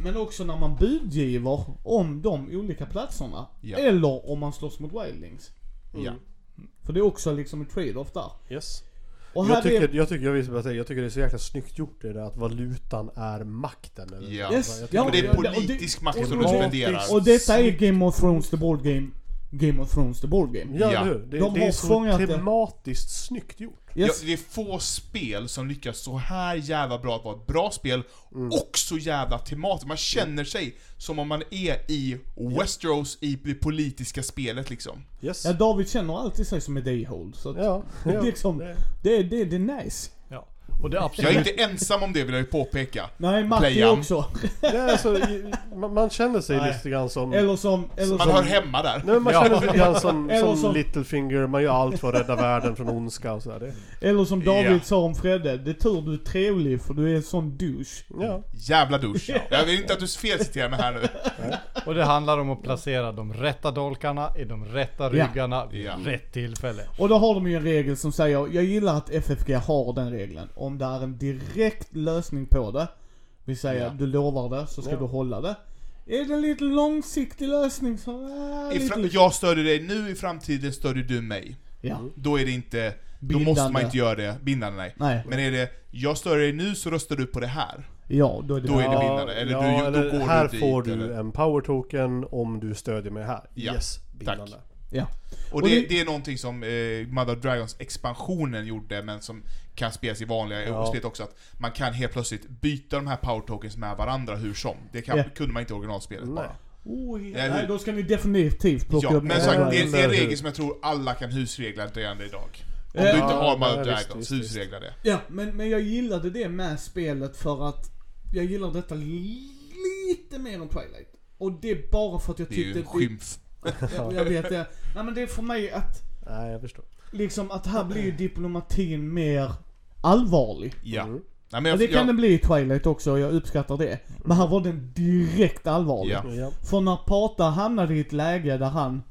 Men också när man budgiver om de olika platserna. Ja. Eller om man slåss mot Wildlings. Mm. Ja. För det är också liksom en trade-off där. Yes. Och Jag tycker, är... jag, tycker, jag, säga, jag tycker det är så jäkla snyggt gjort det där att valutan är makten. Eller? Ja. Yes, Jag tycker ja, Men det är och det- politisk makt och som du och- spenderar. Och detta är Game of Thrones the board game. Game of Thrones the board game. Ja, Ja. Det, De det har är så fångat det. tematiskt snyggt gjort. Ja, Yes. det är få spel som lyckas så här jävla bra att vara ett bra spel Mm. och så jävla tematiskt. Man känner sig som om man är i Westeros i det politiska spelet liksom. Yes. Ja, David känner alltid sig som ett a-hole. Så att Ja, <laughs> ja. liksom, Det- det, det, det är nice. Ja. Och det är absolut... Jag är inte ensam om det vill jag ju påpeka. Nej, Matti Playan. också. <laughs> Ja, alltså, man, man känner sig Nej. lite grann som... Eller som, eller Man som... hör hemma där. Nej, man Ja. känner sig lite grann som, <laughs> som, som- Littlefinger, man gör allt för att rädda världen från ondska och sådär. Eller som David Ja. sa om Fredde, det är tur du är trevlig för du är en sån douche. ja. Jävla douche. Jag vill inte att du felciterar mig här nu. Och det handlar om att placera de rätta dolkarna i de rätta ryggarna vid Ja. rätt tillfälle. Och då har de ju en regel som säger, jag gillar att FFG har den regeln. Om det är en direkt lösning på det, vill säga Ja. du lovar det, så ska Ja. du hålla det. Är det en lite långsiktig lösning så, äh, lite, jag stödjer dig nu, i framtiden stödjer du mig. Ja, Då är det inte, då Bindande. måste man inte göra det bindande nej. nej. Men är det, jag stödjer dig nu så röstar du på det här. Ja, då är det Då är det bindande. Eller ja, du- då eller går här du dit, får du eller? en power token om du stödjer mig här. Ja, Yes, bindande. Ja. Och Och det, det- det är någonting som eh, Mother of Dragons expansionen gjorde, men som kan spelas i vanliga Ja. spelet också. Att man kan helt plötsligt byta de här power tokens med varandra hur som. Det kan, Ja. kunde man inte i originalspelet Nej. bara. Oh, Ja, nej, hur- då ska ni definitivt plocka Ja, upp men sagt, det, det är en regel som jag tror alla kan husregla redan idag. Om Ja, du inte har nej, Mother Dragons, husregla det. Ja, men, men jag gillade det med spelet för att jag gillar detta lite mer än Twilight. Och det är bara för att jag Det är ju tyckte... en skymf. Jag, jag vet det. Nej men det är för mig att, Nej, jag förstår. liksom att här blir ju diplomatin mer allvarlig. Ja. Mm. Nej, men jag, det kan jag, den bli i Twilight också, jag uppskattar det. Men här var den direkt allvarlig. Ja. För när Pata hamnade i ett läge där han,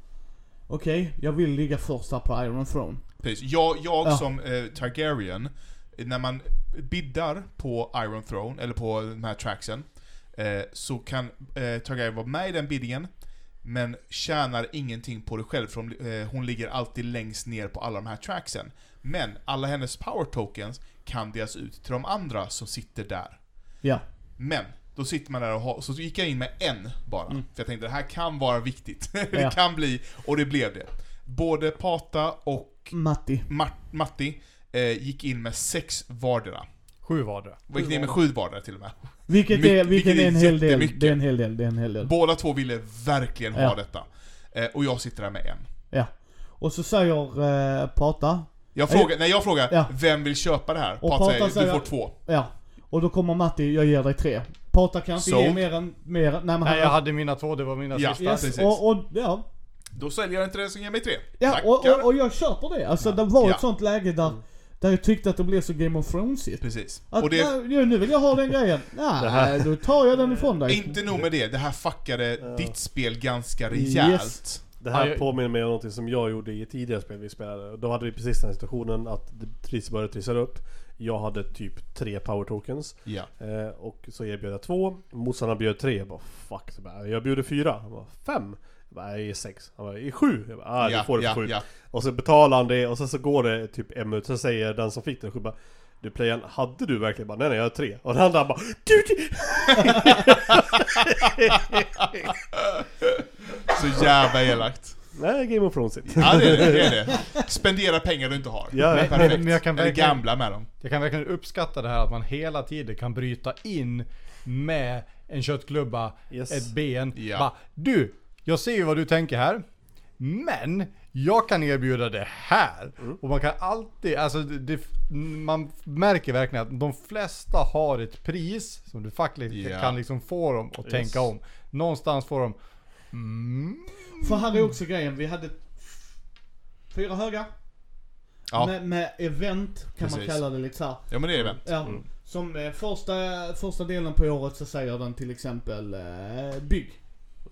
okej, jag vill ligga först här på Iron Throne. precis. jag, jag Ja. som eh, Targaryen, när man biddar på Iron Throne, eller på de här tracksen, eh, så kan eh, Targaryen vara med i den biddingen, men tjänar ingenting på det själv, för hon, eh, hon ligger alltid längst ner på alla de här tracksen. Men alla hennes power tokens kan delas ut till de andra som sitter där. Ja. Men, då sitter man där och har, så gick jag in med en bara. Mm. För jag tänkte det här kan vara viktigt. <laughs> det Ja. kan bli, och det blev det. Både Pata och Matti. Mart, Matti eh, gick in med sex vardera. Sju vardera. Gick ner med sju vardera till och med. Vilket, Mycket- är, vilket vilket är en hel del. Det är en hel del, det är en hel del. Båda två ville verkligen ha Ja. detta. Eh, och jag sitter där med en. Ja. Och så säger eh, Pata, Jag frågar, när jag frågar, Ja. vem vill köpa det här? Och Pata Pata säger, du säger- får två. ja. Och då kommer Matti, jag ger dig tre. Pata kan inte ge Sold. mer än, mer, nej men Nej jag hade mina två, det var mina Ja. sista. Yes, precis. och, och, ja. Då säljer jag inte det som ger mig tre. Ja, och, och, och jag köper det. Alltså det var Ja. ett sånt läge där, där jag tyckte att det blev så Game of Thronesigt. Precis. Att, och det, nej, nu vill jag ha den grejen. <laughs> Nej, då tar jag den ifrån dig. inte nog med det, det här fuckade Ja. ditt spel ganska rejält. Yes. Det här jag- påminner mig om något som jag gjorde i ett tidigare spel vi spelade. Då hade vi precis den här situationen att det tris började trissa upp. Jag hade typ tre power tokens. Ja. Eh, och så erbjöd jag två. Motståndaren bjöd tre. Jag bara fuck. Jag bjuder fyra. Han bara fem. Jag bara, är sex. Han bara, i sju. Jag bara, ah, du får det ja, för sju. ja. Och så betalar han det och sen så går det typ en minut. Sen säger den som fick den sju bara du playern, hade du verkligen bara nej nej jag har tre? Och den andra bara du, <laughs> du. Så jävla elakt. Nej Game of Thrones Ja det är det, det är det. Spendera pengar du inte har. Ja, Men- Perfekt. men jag kan Eller verkligen- gambla med dem. Jag kan verkligen uppskatta det här att man hela tiden kan bryta in med en köttklubba, Yes. ett ben. Ja. Bara, du, jag ser ju vad du tänker här. Men jag kan erbjuda det här. Mm. Och man kan alltid, alltså det, det, man märker verkligen att de flesta har ett pris som du faktiskt Ja. kan liksom få dem att Yes. tänka om. Någonstans får de, mm, För här är också grejen, vi hade fyra höga. Ja, Med, med event kan man Precis. kalla det lite så här. ja men det är event. Ja, Mm. som eh, första, första delen på året så säger den till exempel eh, bygg.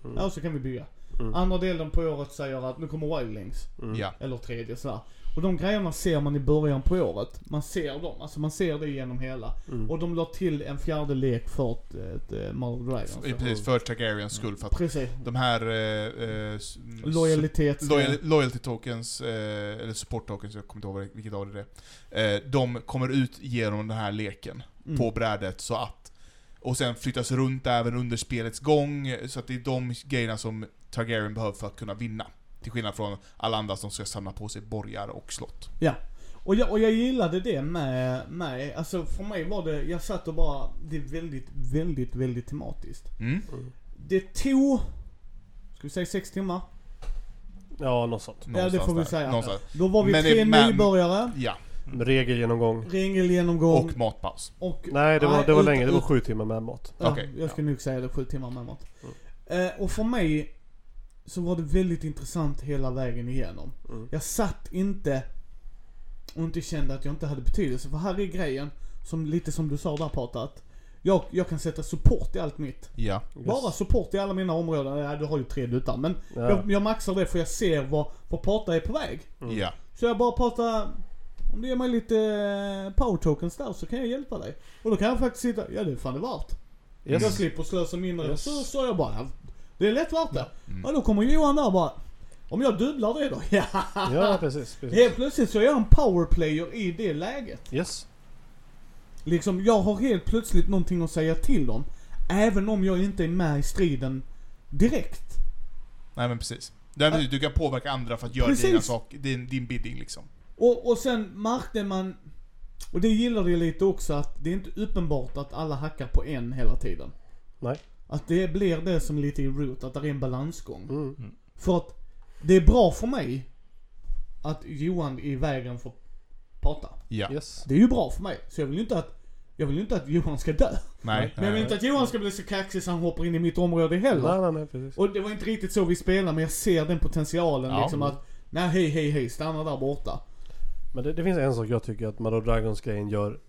Mm. Ja, så kan vi bygga. Mm. Andra delen på året säger att nu kommer wildlings. Mm. Ja. Eller tredje sådär. Och de grejerna ser man i början på året. Man ser dem, alltså man ser det genom hela. Mm. Och de la till en fjärde lek för ett, ett, ett Mother Dragons. F- Precis, för Targaryens skull. För att Precis. de här... Eh, eh, s- Lojalitet. Loyal, loyalty tokens, eh, eller support tokens, jag kommer inte ihåg vilket av det är. Eh, de kommer ut genom den här leken Mm. på brädet så att... Och sen flyttas runt även under spelets gång, så att det är de grejerna som Targaryen behöver för att kunna vinna. Till skillnad från alla andra som ska samla på sig borgar och slott. Ja. Och jag, och jag gillade det med, med, alltså för mig var det, jag satt och bara, det är väldigt, väldigt, väldigt tematiskt. Mm? Det tog, ska vi säga sex timmar? Ja, något sånt. Ja det får vi säga. Någonstans. Då var vi Men det- tre men- nybörjare, Ja, Regelgenomgång. regelgenomgång och matpaus. och... Nej, det var, det var ut- länge. Det var sju timmar med mat. Ja, Okej, jag ska nog säga det, sju timmar med mat. Mm. Eh, och för mig så var det väldigt intressant hela vägen igenom. Mm. Jag satt inte och inte kände att jag inte hade betydelse. För här är grejen, som, lite som du sa där Pata, att jag, jag kan sätta support i allt mitt. Ja. Bara support i alla mina områden. Ja, du har ju tre duttar. Men Ja. jag, jag maxar det för jag ser var, var Pata är på väg. Mm. Ja. Så jag bara pratar, om du ger mig lite eh, power tokens där så kan jag hjälpa dig. Och då kan jag faktiskt sitta, ja det är fan det värt. Yes. Jag slipper slösa mindre Yes. så, så jag bara, det är lätt värt det. Mm. Och då kommer Johan där bara, om jag dubblar det då? <laughs> Ja. Ja, precis. precis. Helt plötsligt så är jag en powerplayer i det läget. Yes. Liksom, jag har helt plötsligt någonting att säga till om. Även om jag inte är med i striden direkt. Nej men precis. Du kan påverka andra för att göra Precis. dina sak, din, din bidding liksom. Och, och sen märkte man, och det gillade jag lite också, att det är inte uppenbart att alla hackar på en hela tiden. Nej. Att det blir det som lite i root, att det är en balansgång. Mm. För att det är bra för mig att Johan i vägen får prata. Ja. Yes. Det är ju bra för mig. Så jag vill ju inte att, jag vill ju inte att Johan ska dö. Nej. Men jag vill inte att Johan ska bli så kaxig så han hoppar in i mitt område heller. Nej, nej, nej, precis. Och det var inte riktigt så vi spelade, men jag ser den potentialen Ja. liksom att, nej hej hej hej, stanna där borta. Men det, det finns en sak jag tycker att Mother Dragons grejen gör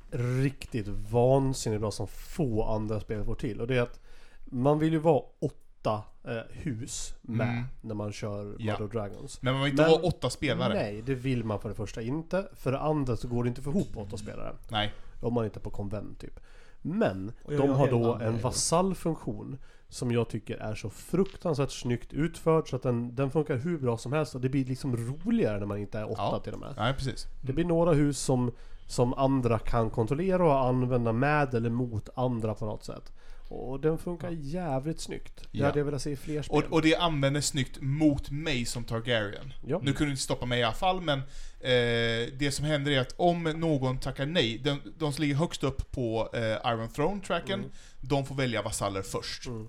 riktigt vansinnigt bra som få andra spel får till. Och det är att man vill ju vara åtta eh, hus med Mm. när man kör Ja. Mother Dragons. Men man vill inte Men- vara åtta spelare. Nej, det vill man för det första inte. För det andra så går det inte för ihop åtta spelare. Nej. Om man inte är på konvent typ. Men de har då en vasallfunktion som jag tycker är så fruktansvärt snyggt utförd så att den, den funkar hur bra som helst och det blir liksom roligare när man inte är åtta Ja. till och med. Nej, precis. Det blir några hus som, som andra kan kontrollera och använda med eller mot andra på något sätt. Och den funkar jävligt snyggt. Det Ja. hade jag velat se i fler spel. Och, och det använder snyggt mot mig som Targaryen. ja. Nu kunde du inte stoppa mig i alla fall, men eh, det som händer är att om någon tackar nej, de, de som ligger högst upp på eh, Iron Throne-tracken, Mm. De får välja vasaller först. Mm.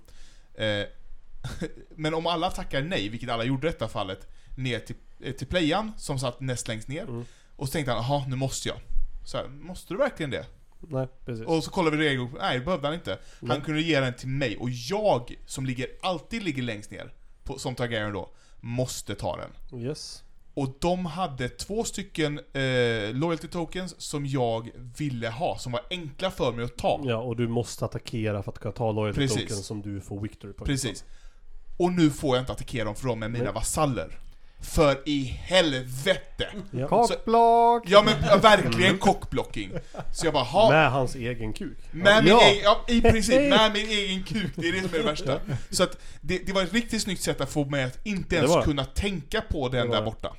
Eh, <laughs> men om alla tackar nej, vilket alla gjorde i detta fallet, ner till, eh, till playan som satt näst längst ner. Mm. Och så tänkte han, jaha, nu måste jag. Så här, måste du verkligen det? Nej, precis. Och så kollade vi regeln, nej det behövde han inte. Han Nej. kunde ge den till mig, och jag, som ligger, alltid ligger längst ner, på, som Targaryen då, måste ta den. Yes. Och de hade två stycken eh, loyalty tokens som jag ville ha, som var enkla för mig att ta. Ja, och du måste attackera för att kunna ta loyalty Precis. token som du får victory på. Precis. Och nu får jag inte attackera dem för de är mina Nej. vasaller. För i helvete! Ja. Cockblock! Ja men ja, verkligen cockblocking. Så jag bara, ha, Med hans egen kuk. Med min ja. egen, ja, i princip, med <laughs> min egen kuk, det är det som är det värsta. Så att det, det var ett riktigt snyggt sätt att få mig att inte ens det. kunna tänka på den där borta.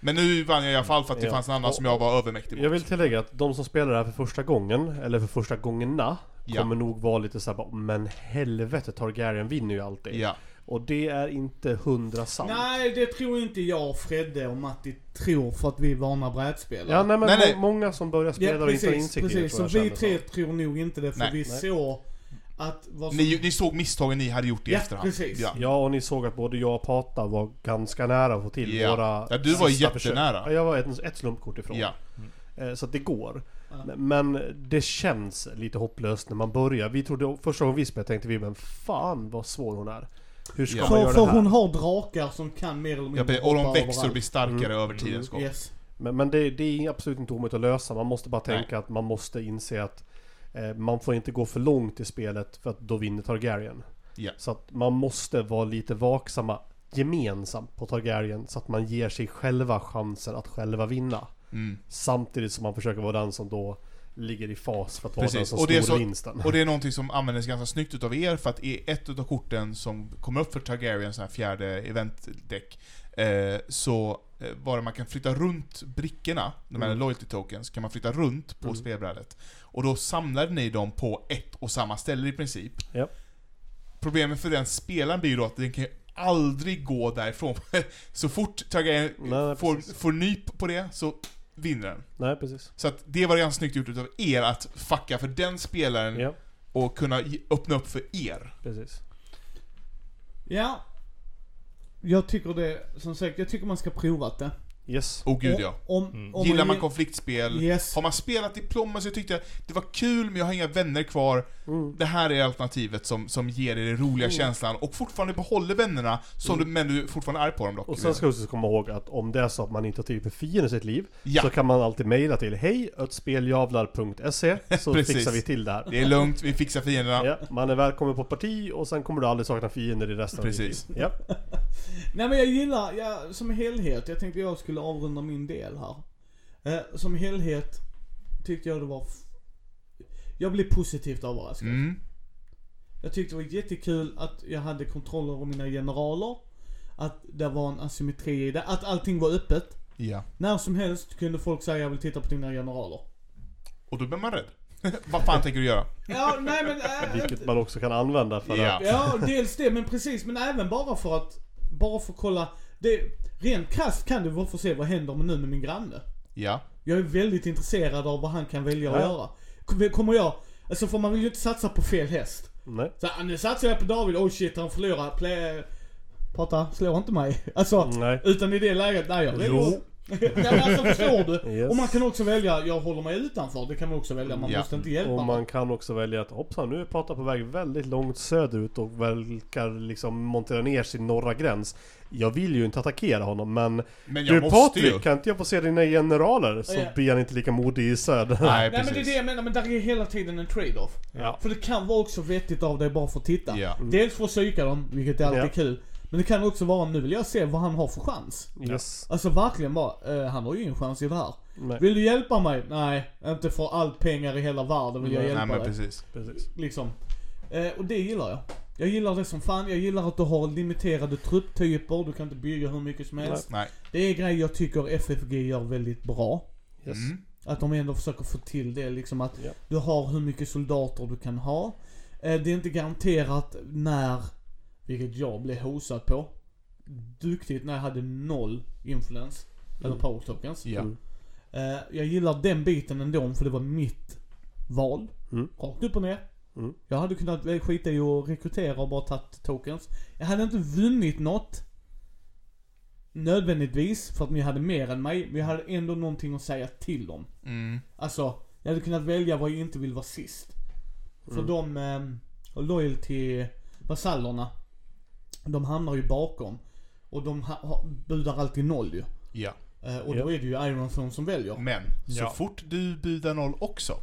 Men nu vann jag i alla fall för att det Ja. fanns en annan Och- som jag var övermäktig mot. Jag vill tillägga att de som spelar det här för första gången, eller för första gångerna, Ja. kommer nog vara lite såhär men helvete Targaryen vinner ju alltid. Ja. Och det är inte hundra sant. Nej, det tror inte jag, Fredde och Matti tror för att vi är vana brädspelare. Ja nej men Nej, nej. må- många som börjar spela Ja, och inte har precis, insikt i det precis. Så vi tre så. tror nog inte det, för Nej. vi Nej. såg att vad som... Ni, ni såg misstagen ni hade gjort i Ja, efterhand. precis. Ja. Ja och ni såg att både jag och Pata var ganska nära att få till Ja. våra Ja, du var jättenära. försök. Ja, jag var ett, ett slumpkort ifrån. Ja. Eh, Så att det går. Men det känns lite hopplöst när man börjar. Vi trodde, första gången vi spelade tänkte vi men fan vad svår hon är. Hur ska Ja. man För, göra för det här? hon har drakar som kan mer eller Ja, mindre precis. och de växer och blir starkare Mm. över tidens gång. Yes. Men, men det, det är absolut inte omöjligt att lösa. Man måste bara tänka att man måste inse att eh, man får inte gå för långt i spelet för att då vinner Targaryen. Ja. Så att man måste vara lite vaksamma gemensamt på Targaryen så att man ger sig själva chansen att själva vinna. Mm. Samtidigt som man försöker vara den som då ligger i fas för att vara den som Och snor vinsten. Och det är någonting som användes ganska snyggt utav er, för att i ett utav korten som kommer upp för Targaryen, sån här fjärde eventdäck, eh, så eh, var det man kan flytta runt brickorna, de här Mm. loyalty tokens, kan man flytta runt på Mm. spelbrädet. Och då samlade ni dem på ett och samma ställe i princip. Ja. Problemet för den spelaren blir ju då att den kan ju aldrig gå därifrån. <laughs> så fort Targaryen får, precis. får nyp på det, så vinner den. Nej precis. Så att det var ganska snyggt gjort utav er att fucka för den spelaren Ja, och kunna ge- öppna upp för er. precis. Ja. Jag tycker det, som sagt, jag tycker man ska prova det. Yes. Oh gud ja. Om, Mm. om Gillar man konfliktspel, Yes. har man spelat Diplomacy och tyckte det var kul men jag har inga vänner kvar. Mm. Det här är alternativet som, som ger dig den roliga Mm. känslan och fortfarande behåller vännerna, som du, men du är fortfarande är på dem dock. Och sen ska vi också komma ihåg att om det är så att man inte har tid för fienden i sitt liv Ja. Så kan man alltid mejla till hej spelljavlar.se <laughs> Så fixar vi till det här. Det är lugnt, vi fixar fienderna. Ja, man är välkommen på parti och sen kommer du aldrig sakna fiender i resten Precis. av ditt liv. Ja. <laughs> Nej men jag gillar, jag, som helhet, jag tänkte jag skulle avrunda min del här. Eh, som helhet tyckte jag det var... Jag blev positivt överraskad. Mm. Jag tyckte det var jättekul att jag hade kontroll över mina generaler. Att det var en asymmetri i det. Att allting var öppet. Ja. När som helst kunde folk säga jag vill titta på dina generaler. Och då blir man rädd. <laughs> Vad fan tänker du göra? Ja, nej men... Äh, <laughs> Vilket man också kan använda för Ja. att Ja, dels det, men precis. Men även bara för att, bara för att kolla det, rent krasst kan vara för att se vad händer nu med min granne. Ja. Jag är väldigt intresserad av vad han kan välja att Ja. göra. Kommer- jag, alltså för man vill ju inte satsa på fel häst. Nej. Så här, nu satsar jag på David, oh shit han förlorar, play, prata, slår inte mig. <laughs> Alltså, Nej. utan i det läget, nej jag Jo. Men alltså förstår du? Yes. Och man kan också välja, jag håller mig utanför, det kan man också välja, man Ja. måste inte hjälpa Och man kan också välja att hoppsan nu är Pata på väg väldigt långt söderut och verkar liksom montera ner sin norra gräns. Jag vill ju inte attackera honom men Men Du Patrik, ju. kan inte jag få se dina generaler? Så Ja. blir han inte lika modig i söder. Nej, Nej men det är det jag menar, men där är hela tiden en trade-off. Ja. För det kan vara också vettigt av dig bara för att titta. Ja. Dels för att psyka dem, vilket är alltid Ja. kul. Men det kan också vara, nu vill jag se vad han har för chans. Yes. Alltså verkligen bara, eh, han har ju ingen chans i det här. Nej, Vill du hjälpa mig? Nej, inte för allt pengar i hela världen vill jag Nej, hjälpa Nej men dig. precis. precis. Liksom. Eh, och det gillar jag. Jag gillar det som fan, jag gillar att du har limiterade trupptyper, du kan inte bygga hur mycket som helst. Nej. Det är grejer jag tycker FFG gör väldigt bra. Yes. Mm. Att de ändå försöker få till det liksom att Ja. du har hur mycket soldater du kan ha. Eh, det är inte garanterat när, vilket jag blev hosad på. Duktigt när jag hade noll influence. Eller Mm. power tokens. Ja. Mm. Eh, jag gillar den biten ändå för det var mitt val. Mm. Rakt upp och ner. Mm. Jag hade kunnat eh, skita i att rekrytera och bara tagit tokens. Jag hade inte vunnit något. Nödvändigtvis, för att ni hade mer än mig. Men jag hade ändå någonting att säga till om. Mm. Alltså, jag hade kunnat välja vad jag inte vill vara sist. För Mm. de, eh, loyalty vasallerna, de hamnar ju bakom. Och de ha, budar alltid noll ju. Ja. Eh, och Ja. då är det ju Iron Throne som väljer. Men, så Ja. fort du budar noll också.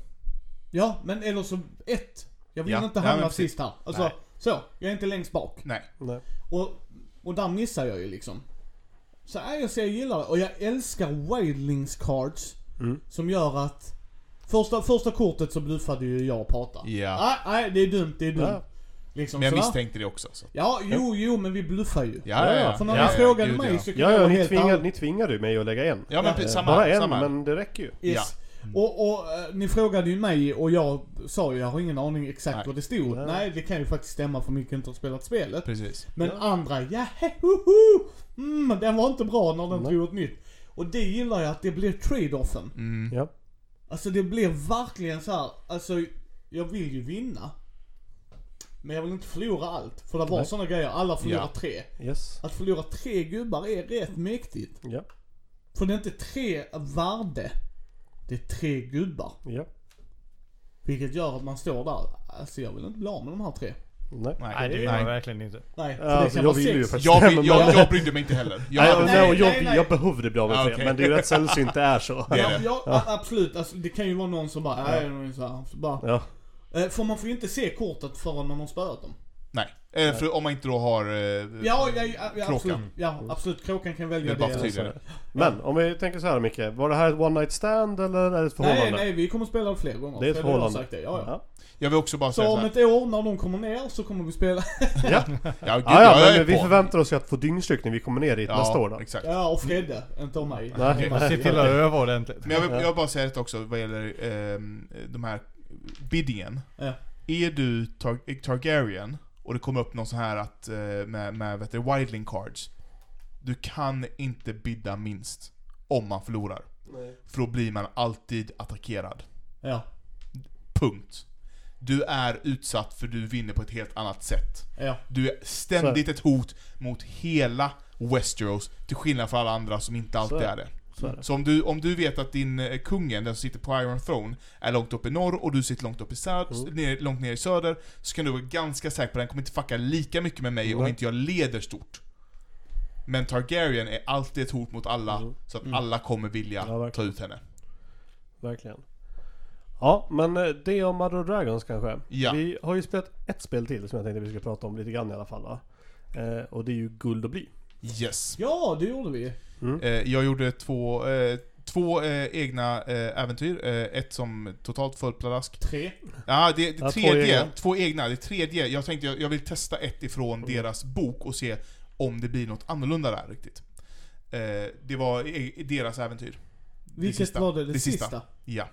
Ja, men eller så ett. Jag vill Ja, inte ja, hamna precis. sist här. Alltså, Nej. så. Jag är inte längst bak. Nej. Nej. Och, och där missar jag ju liksom. Så nej, jag säger jag gillar det. Och jag älskar Wildlings cards. Mm. Som gör att Första, första kortet så bluffade ju jag och Pata. Ja. Nej, nej det är dumt, det är dumt. Ja. Liksom Men jag sådär. misstänkte det också. Så. Ja, jo, jo, men vi bluffar ju. Ja, ja, ja. För när ja, ni frågade mig ja. så kunde Ja, jag ja ni, ärlig. ni tvingade ju mig att lägga en. Ja men samma Bara en, samma men det räcker ju. Yes. Och, och eh, ni frågade ju mig och jag sa ju, jag har ingen aning exakt Nej. vad det stod. Nej. Nej. det kan ju faktiskt stämma för mycket inte har spelat spelet. Precis. Men Ja. andra, ja, hoho, mm, den var inte bra när den drog ett nytt. Och det gillar jag att det blir trade-offen. Mm. Ja. Alltså det blir verkligen så här. alltså jag vill ju vinna. Men jag vill inte förlora allt. För det var Nej. sådana grejer, alla förlorar Ja. tre. Yes. Att förlora tre gubbar är rätt mäktigt. Ja. För det är inte tre värde. Det är tre gubbar. Ja. Vilket gör att man står där, alltså jag vill inte bli av med de här tre. Nej. Nej, Nej det vill nej. man verkligen inte. Nej, för Ja, det alltså, kan jag vara vill ju sex. faktiskt Jag, vill, jag, jag brydde mig inte heller. Jag Nej, nej, och jag, nej, nej. jag behövde bli av med Ja, tre, okej. men det är ju rätt sällsynt det är så. Ja, ja, a- absolut. Alltså, det kan ju vara någon som bara, nej, ja. så här, så bara. Ja. Eh, För man får ju inte se kortet förrän man har spöat dem. nej. Eh, för om man inte då har... Eh, Ja, ja, ja, ja Kråkan. absolut. Ja, absolut. Kråkan kan välja Det det. tydligare. Men om vi tänker så här Micke, var det här ett one night stand eller är det ett förhållande? Nej, nej, vi kommer spela det fler gånger. Det är ett förhållande. Sagt det. Ja, ja. Ja. Jag vill också bara Så säga om såhär. ett år när de kommer ner så kommer vi spela. Ja, <laughs> Ja, gud, ja, jag ja men vi på. förväntar oss ju att få dyngstyck när vi kommer ner dit Ja, nästa år då. exakt. Ja, och Fredde. Inte om mig. Nej, Man ser nej. till att öva ordentligt. Men jag vill, jag vill bara säga det också vad gäller ehm, de här biddingen. Ja. Är du Tar- Targaryen och det kommer upp någon sån här att, eh, med, med vet du, wildling cards. Du kan inte bidda minst om man förlorar. För då blir man alltid attackerad. Ja. Punkt. Du är utsatt för du vinner på ett helt annat sätt. Ja. Du är ständigt ett hot mot hela Westeros, till skillnad från alla andra som inte alltid är är det. Så är det. Så om du, om du vet att din eh, kungen, den som sitter på Iron Throne, är långt upp i norr och du sitter långt upp i söder, Mm. ner, långt ner i söder, så kan du vara ganska säker på att den kommer inte fucka lika mycket med mig om Nej. inte jag leder stort. Men Targaryen är alltid ett hot mot alla, Mm. så att Mm. alla kommer vilja Ja, ta ut henne. Verkligen. Ja, men eh, det om Mother Dragons kanske. Ja. Vi har ju spelat ett spel till som jag tänkte vi ska prata om lite grann i alla fall? Eh, och det är ju Guld och Bly. Yes. Ja, det gjorde vi. Mm. Eh, jag gjorde två, eh, två eh, egna eh, äventyr, eh, ett som totalt föll pladask. Tre. Ja, det, det Ja, två egna. två egna. Det tredje, jag tänkte jag, jag vill testa ett ifrån Mm. deras bok och se om det blir något annorlunda där riktigt. Eh, det var e- deras äventyr. Vilket sista. var det? Det, Det sista? sista. Ja.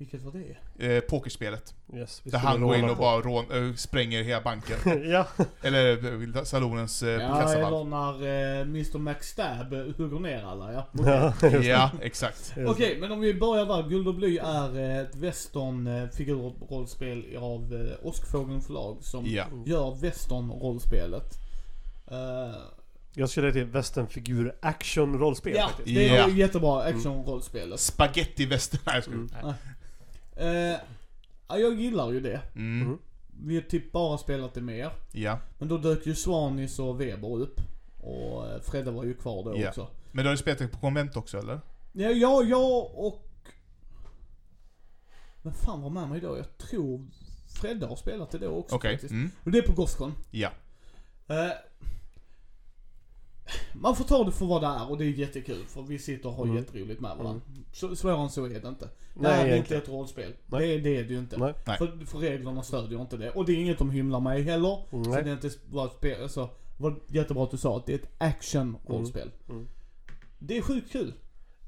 Vilket var det? Eh, pokerspelet. Yes, vi Där han går in och på. bara rån, äh, spränger hela banken. <laughs> ja. Eller eh, salonens eh, Ja, kassavalv. eller när eh, Mr McStab hugger ner alla ja. <laughs> ja. Ja, exakt. Okej, men om vi börjar där. Guld och bly är eh, ett western-figurrollspel av eh, Åskfågeln förlag som Ja. gör western-rollspelet. Eh, Jag skulle säga till westernfigur action rollspel ja, faktiskt. det är Ja. jättebra action-rollspelet. Spaghetti västern. Nej, jag skojar. Eh, ja, jag gillar ju det. Mm. Mm. Vi har typ bara spelat det mer. Ja. Men då dök ju Svanis och Weber upp. Och eh, Fredde var ju kvar då Ja. också. Men du har ju spelat det på konvent också eller? Ja, jag, jag och... Vem fan var med mig då? Jag tror Fredde har spelat det då också Okej. faktiskt. Mm. Och det är på Gothcon. Ja. Eh, man får ta det för vad det är och det är jättekul för vi sitter och har Mm. jätteroligt med varandra. Så, svårare än så är det inte. Det Nej, är inte ett rollspel. Nej. Det, det är det ju inte. Nej. För, för reglerna stödjer inte det. Och det är inget de hymlar med heller. Så Nej. det är inte bara spel, alltså, var jättebra att du sa att det är ett action-rollspel. Mm. Det är sjukt kul.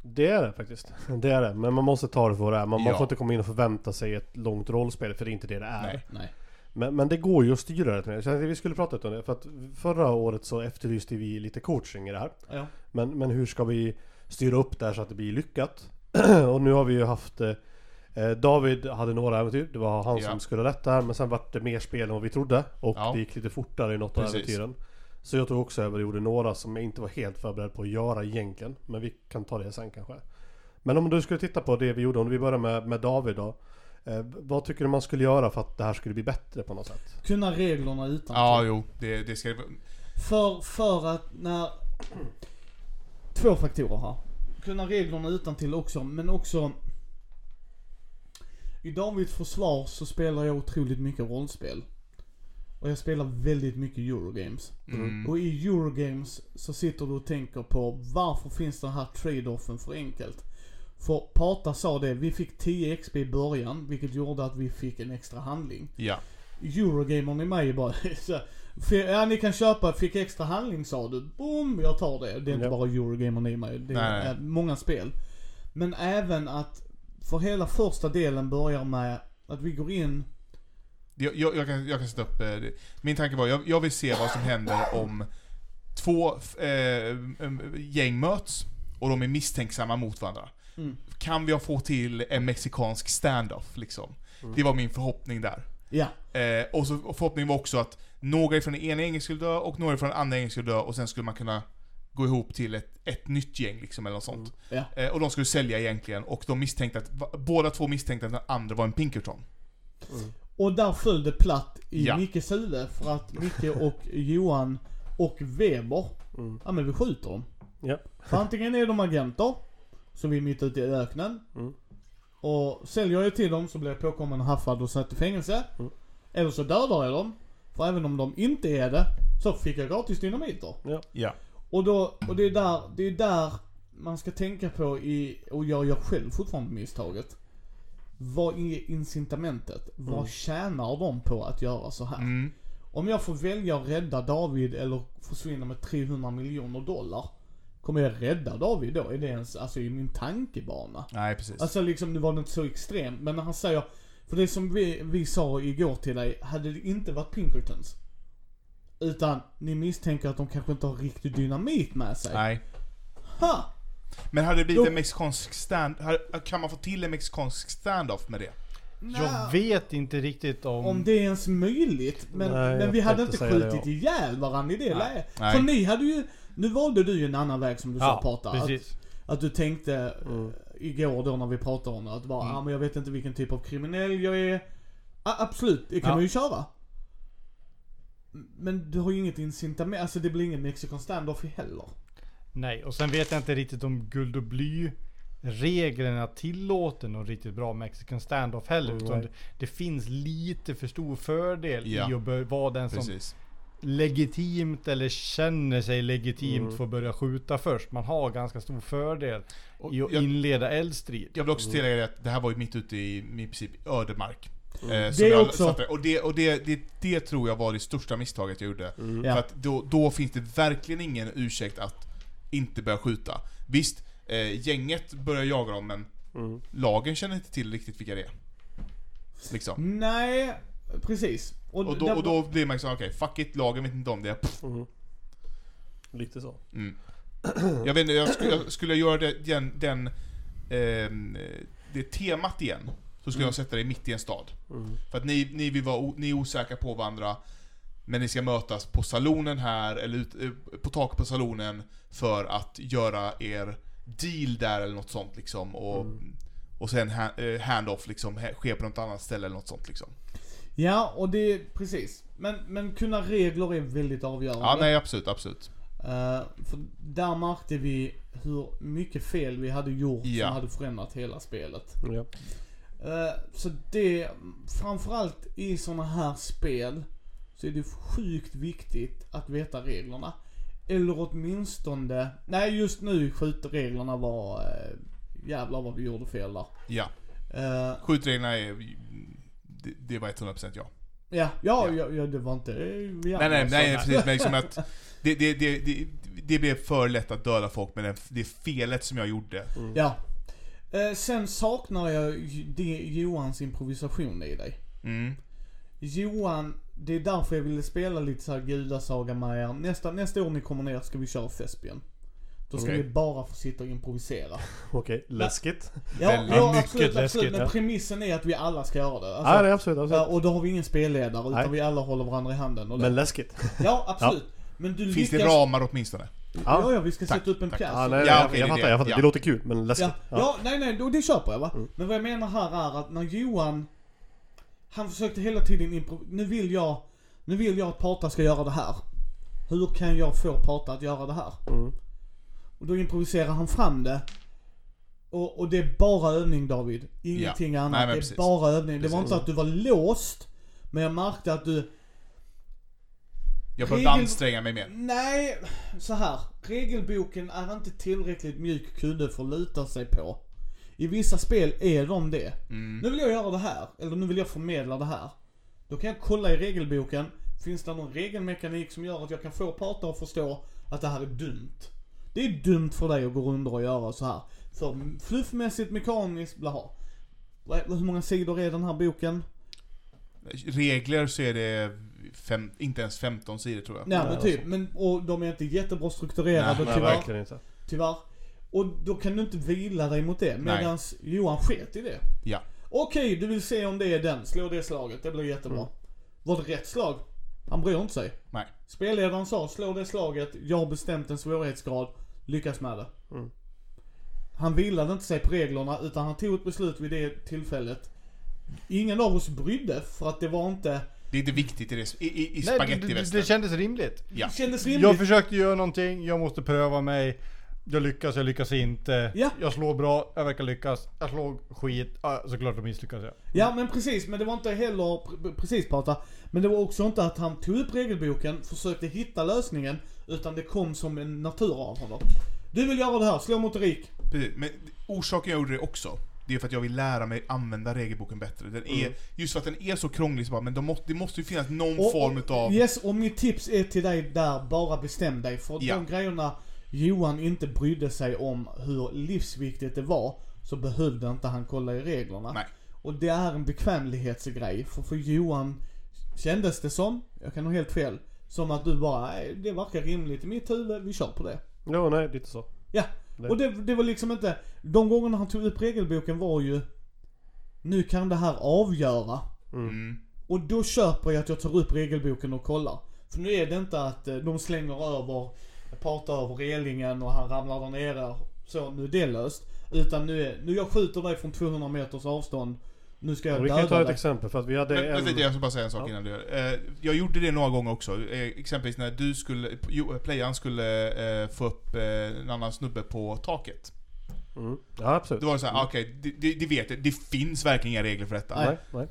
Det är det faktiskt. <laughs> Det är det. Men man måste ta det för vad det är. Man, man Ja. får inte komma in och förvänta sig ett långt rollspel för det är inte det det är. Nej. Nej. Men, men det går ju att styra jag tänkte vi skulle prata om det. För att förra året så efterlyste vi lite coaching i det här. Ja. Men, men hur ska vi styra upp det här så att det blir lyckat? <clears throat> och nu har vi ju haft eh, eh, David hade några äventyr, det var han Ja. som skulle rätta här men sen vart det mer spel än vad vi trodde och Ja. det gick lite fortare i något av Precis. äventyren. Så jag tog också över och gjorde några som jag inte var helt förberedd på att göra egentligen. Men vi kan ta det sen kanske. Men om du skulle titta på det vi gjorde, om vi börjar med, med David då. Eh, vad tycker du man skulle göra för att det här skulle bli bättre på något sätt? Kunna reglerna utan Ja, jo. Det, det ska det För, för att när... Två faktorer här. Kunna reglerna utan till också, men också... I Davids försvar så spelar jag otroligt mycket rollspel. Och jag spelar väldigt mycket Eurogames. mm. Och i Eurogames så sitter du och tänker på varför finns den här trade-offen för enkelt? För Pata sa det, vi fick 10 XP i början, vilket gjorde att vi fick en extra handling. Ja. Eurogamern i mig bara <laughs> så, för, Ja ni kan köpa, fick extra handling sa du. Boom, jag tar det. Det är inte Ja. bara Eurogamern i mig. Det Nej. är många spel. Men även att, för hela första delen börjar med att vi går in Jag, jag, jag, kan, jag kan sätta upp... eh. Min tanke var, jag, jag vill se vad som händer om två eh, gäng möts och de är misstänksamma mot varandra. Mm. Kan vi få till en mexikansk standoff liksom? Det var min förhoppning där. Ja, Eh, och så och förhoppningen var också att några från den ena gängen skulle dö och några från den andra gängen skulle dö och sen skulle man kunna gå ihop till ett, ett nytt gäng liksom eller något sånt. ja. Eh, och de skulle sälja egentligen och de misstänkte att, båda två misstänkte att den andra var en Pinkerton. Och där föll det platt i Ja. Mickes huvud för att Micke och Johan och Weber, Mm. ja men vi skjuter dem. Ja. För antingen är de agenter, så vi är mitt ute i öknen. Mm. Och säljer jag till dem så blir jag påkommen och haffad och satt i fängelse. Mm. Eller så dödar jag dem. För även om de inte är det, så fick jag gratis dynamiter. Ja. Och då, och det är där, det är där man ska tänka på i, och jag gör själv fortfarande misstaget. Vad är incitamentet? Vad tjänar de på att göra så här? Mm. Om jag får välja att rädda David eller försvinna med 300 miljoner dollar. Kommer jag rädda David då? Är det ens, alltså i min tankebana? Nej, precis. Alltså liksom, nu var det inte så extremt, men när han säger, för det som vi, vi sa igår till dig, hade det inte varit Pinkertons. Utan ni misstänker att de kanske inte har riktig dynamit med sig. Nej. Ha! Men hade det blivit Då- en mexikansk stand... Kan man få till en mexikansk standoff med det? Jag vet inte riktigt om... Om det är ens möjligt. Men, Nej, men vi hade inte det, skjutit ihjäl varandra i det Nej. läget. Nej. För ni hade ju, nu valde du ju en annan väg som du sa ja, Pata. Att, precis. att du tänkte Mm. eh, igår då när vi pratade om det, att bara, Mm. ah, men jag vet inte vilken typ av kriminell jag är. Ah, absolut, det kan Ja. man ju köra. Men du har ju inget incitament, alltså det blir ingen Mexican standoff heller. Nej, och sen vet jag inte riktigt om guld och bly reglerna tillåter någon riktigt bra mexican standoff heller. Mm, utan det, det finns lite för stor fördel Ja. i att vara den som Precis. Legitimt eller känner sig legitimt Mm. får börja skjuta först. Man har ganska stor fördel Och i att jag- inleda eldstrid. Jag vill också tillägga det att det här var ju mitt ute i, i princip ödemark. Eh, Det också- satte- Och, det, och det, det, det tror jag var det största misstaget jag gjorde. Mm. Ja. För att då, då finns det verkligen ingen ursäkt att inte börja skjuta. Visst, eh, gänget börjar jaga dem men Mm. Lagen känner inte till riktigt vilka det är. Liksom. Nej, precis. Och då, där- och då blir man liksom, okej, fuck it, lagen vet inte om det. Mm. Lite så. Mm. Jag vet inte, jag skulle, jag skulle göra det, den, den ehm, det temat igen, så skulle Mm. jag sätta det mitt i en stad. Mm. För att ni, ni, vill vara, ni är osäkra på varandra, men ni ska mötas på salonen här, eller ut, eh, på taket på salonen, för att göra er deal där eller något sånt liksom. Och, Mm. och sen eh, hand-off liksom, sker på något annat ställe eller något sånt liksom. Ja, och det, precis. Men, men kunna regler är väldigt avgörande. Ja, nej absolut, absolut. Eh, för där märkte vi hur mycket fel vi hade gjort Ja. som hade förändrat hela spelet. Ja. Eh, så det, framförallt i såna här spel, så är det sjukt viktigt att veta reglerna. Eller åtminstone, nej just nu skjutreglerna var, uh, jävlar vad vi gjorde fel där. Ja. Eh, Skjutreglerna är, det, det var 100% ja. ja, ja, Ja. ja, ja, det var inte, vi Nej, nej, nej, precis. Men liksom att <laughs> det, det, det, det, det blev för lätt att döda folk med det felet som jag gjorde. Ja. Eh, sen saknar jag det Johans improvisation i dig. Mm. Johan, det är därför jag ville spela lite såhär gudasaga med er. Nästa, nästa år ni kommer ner ska vi köra Thespian. Då ska Okej. vi bara få sitta och improvisera. <laughs> Okej, läskigt. Ja, Väldigt ja mycket absolut, absolut. läskigt, Men ja. premissen är att vi alla ska göra det. Alltså, Ja, det är absolut. absolut. ja, och då har vi ingen spelledare utan Nej. vi alla håller varandra i handen. Och det. Men läskigt. <laughs> ja, absolut. Men du Finns det lyckas... ramar åtminstone? Ja, ja, vi ska Tack, sätta upp en tack. pjäs. Ja, nej, Ja, jag, det fattar, det. jag fattar. Ja. Det låter kul, men läskigt. Ja, ja, nej, nej, då, det köper jag va. Men vad jag menar här är att när Johan, han försökte hela tiden impro- nu vill jag, nu vill jag att Pata ska göra det här. Hur kan jag få Pata att göra det här? Mm. Och då improviserar han fram det. Och, och det är bara övning David. Ingenting Ja. annat. Nej, det är precis. bara övning. Det var Precis. inte att du var låst. Men jag märkte att du, Jag behövde Regel- anstränga mig mer. nej, så här. Regelboken är inte tillräckligt mjuk kudde för att luta sig på. I vissa spel är de det. Mm. Nu vill jag göra det här, eller nu vill jag förmedla det här. Då kan jag kolla i regelboken, finns det någon regelmekanik som gör att jag kan få parter att förstå att det här är dumt? Det är dumt för dig att gå runt och göra så här. För fluffmässigt, mekaniskt, blaha. Hur många sidor är den här boken? Regler så är det fem, inte ens 15 sidor tror jag. Nej men typ, men, och de är inte jättebra strukturerade Nej, tyvärr. verkligen inte. Tyvärr. Och då kan du inte vila dig mot det. Nej. Medan Johan sket i det. Ja. Okej, du vill se om det är den. Slå det slaget. Det blir jättebra. Mm. Var det rätt slag? Han bryr inte sig. Nej. Spelledaren sa, slå det slaget. Jag har bestämt en svårighetsgrad. Lyckas med det. Mm. Han vilade inte sig på reglerna, utan han tog ett beslut vid det tillfället. Ingen av oss brydde, för att det var inte... Det är inte viktigt i, det, i, i, i Nej, det, det, det kändes rimligt. Ja. Det kändes rimligt. Jag försökte göra någonting, jag måste pröva mig. Jag lyckas, jag lyckas inte. Ja. Jag slår bra, jag verkar lyckas. Jag slår skit, ah, såklart då misslyckas jag. Ja men precis, men det var inte heller, pre- precis prata. Men det var också inte att han tog upp regelboken, försökte hitta lösningen. Utan det kom som en natur av honom. Du vill göra det här, slå motorik. Precis. Men orsaken jag gjorde det också, det är för att jag vill lära mig använda regelboken bättre. Den är, Mm. Just för att den är så krånglig så bara, men de måste, det måste ju finnas någon Och- form utav... Yes, och mitt tips är till dig där, bara bestäm dig. För Ja. de grejerna Johan inte brydde sig om hur livsviktigt det var, så behövde inte han kolla i reglerna. Nej. Och det är en bekvämlighetsgrej, för för Johan kändes det som, jag kan ha helt fel, som att du bara, nej det verkar rimligt i mitt huvud, vi kör på det. Jo, nej, lite så. Ja, Det- och det, det var liksom inte, de gångerna han tog upp regelboken var ju, nu kan det här avgöra. Mm. Och då köper jag att jag tar upp regelboken och kollar. För nu är det inte att eh, de slänger över, partar över relingen och han ramlar där nere. Så, nu är det löst. Utan nu är, nu jag skjuter dig från 200 meters avstånd. Nu ska jag Vi kan ta döda ett dig. exempel för att vi hade Men, en... vänta jag ska bara säga en sak Ja. innan du gör eh, Jag gjorde det några gånger också. Eh, exempelvis när du skulle, jo, playern skulle eh, få upp en annan snubbe på taket. Mm. Ja, absolut. Då var det såhär, ah, okej, det, det, det vet jag. Det finns verkligen inga regler för detta. Nej. Nej, nej.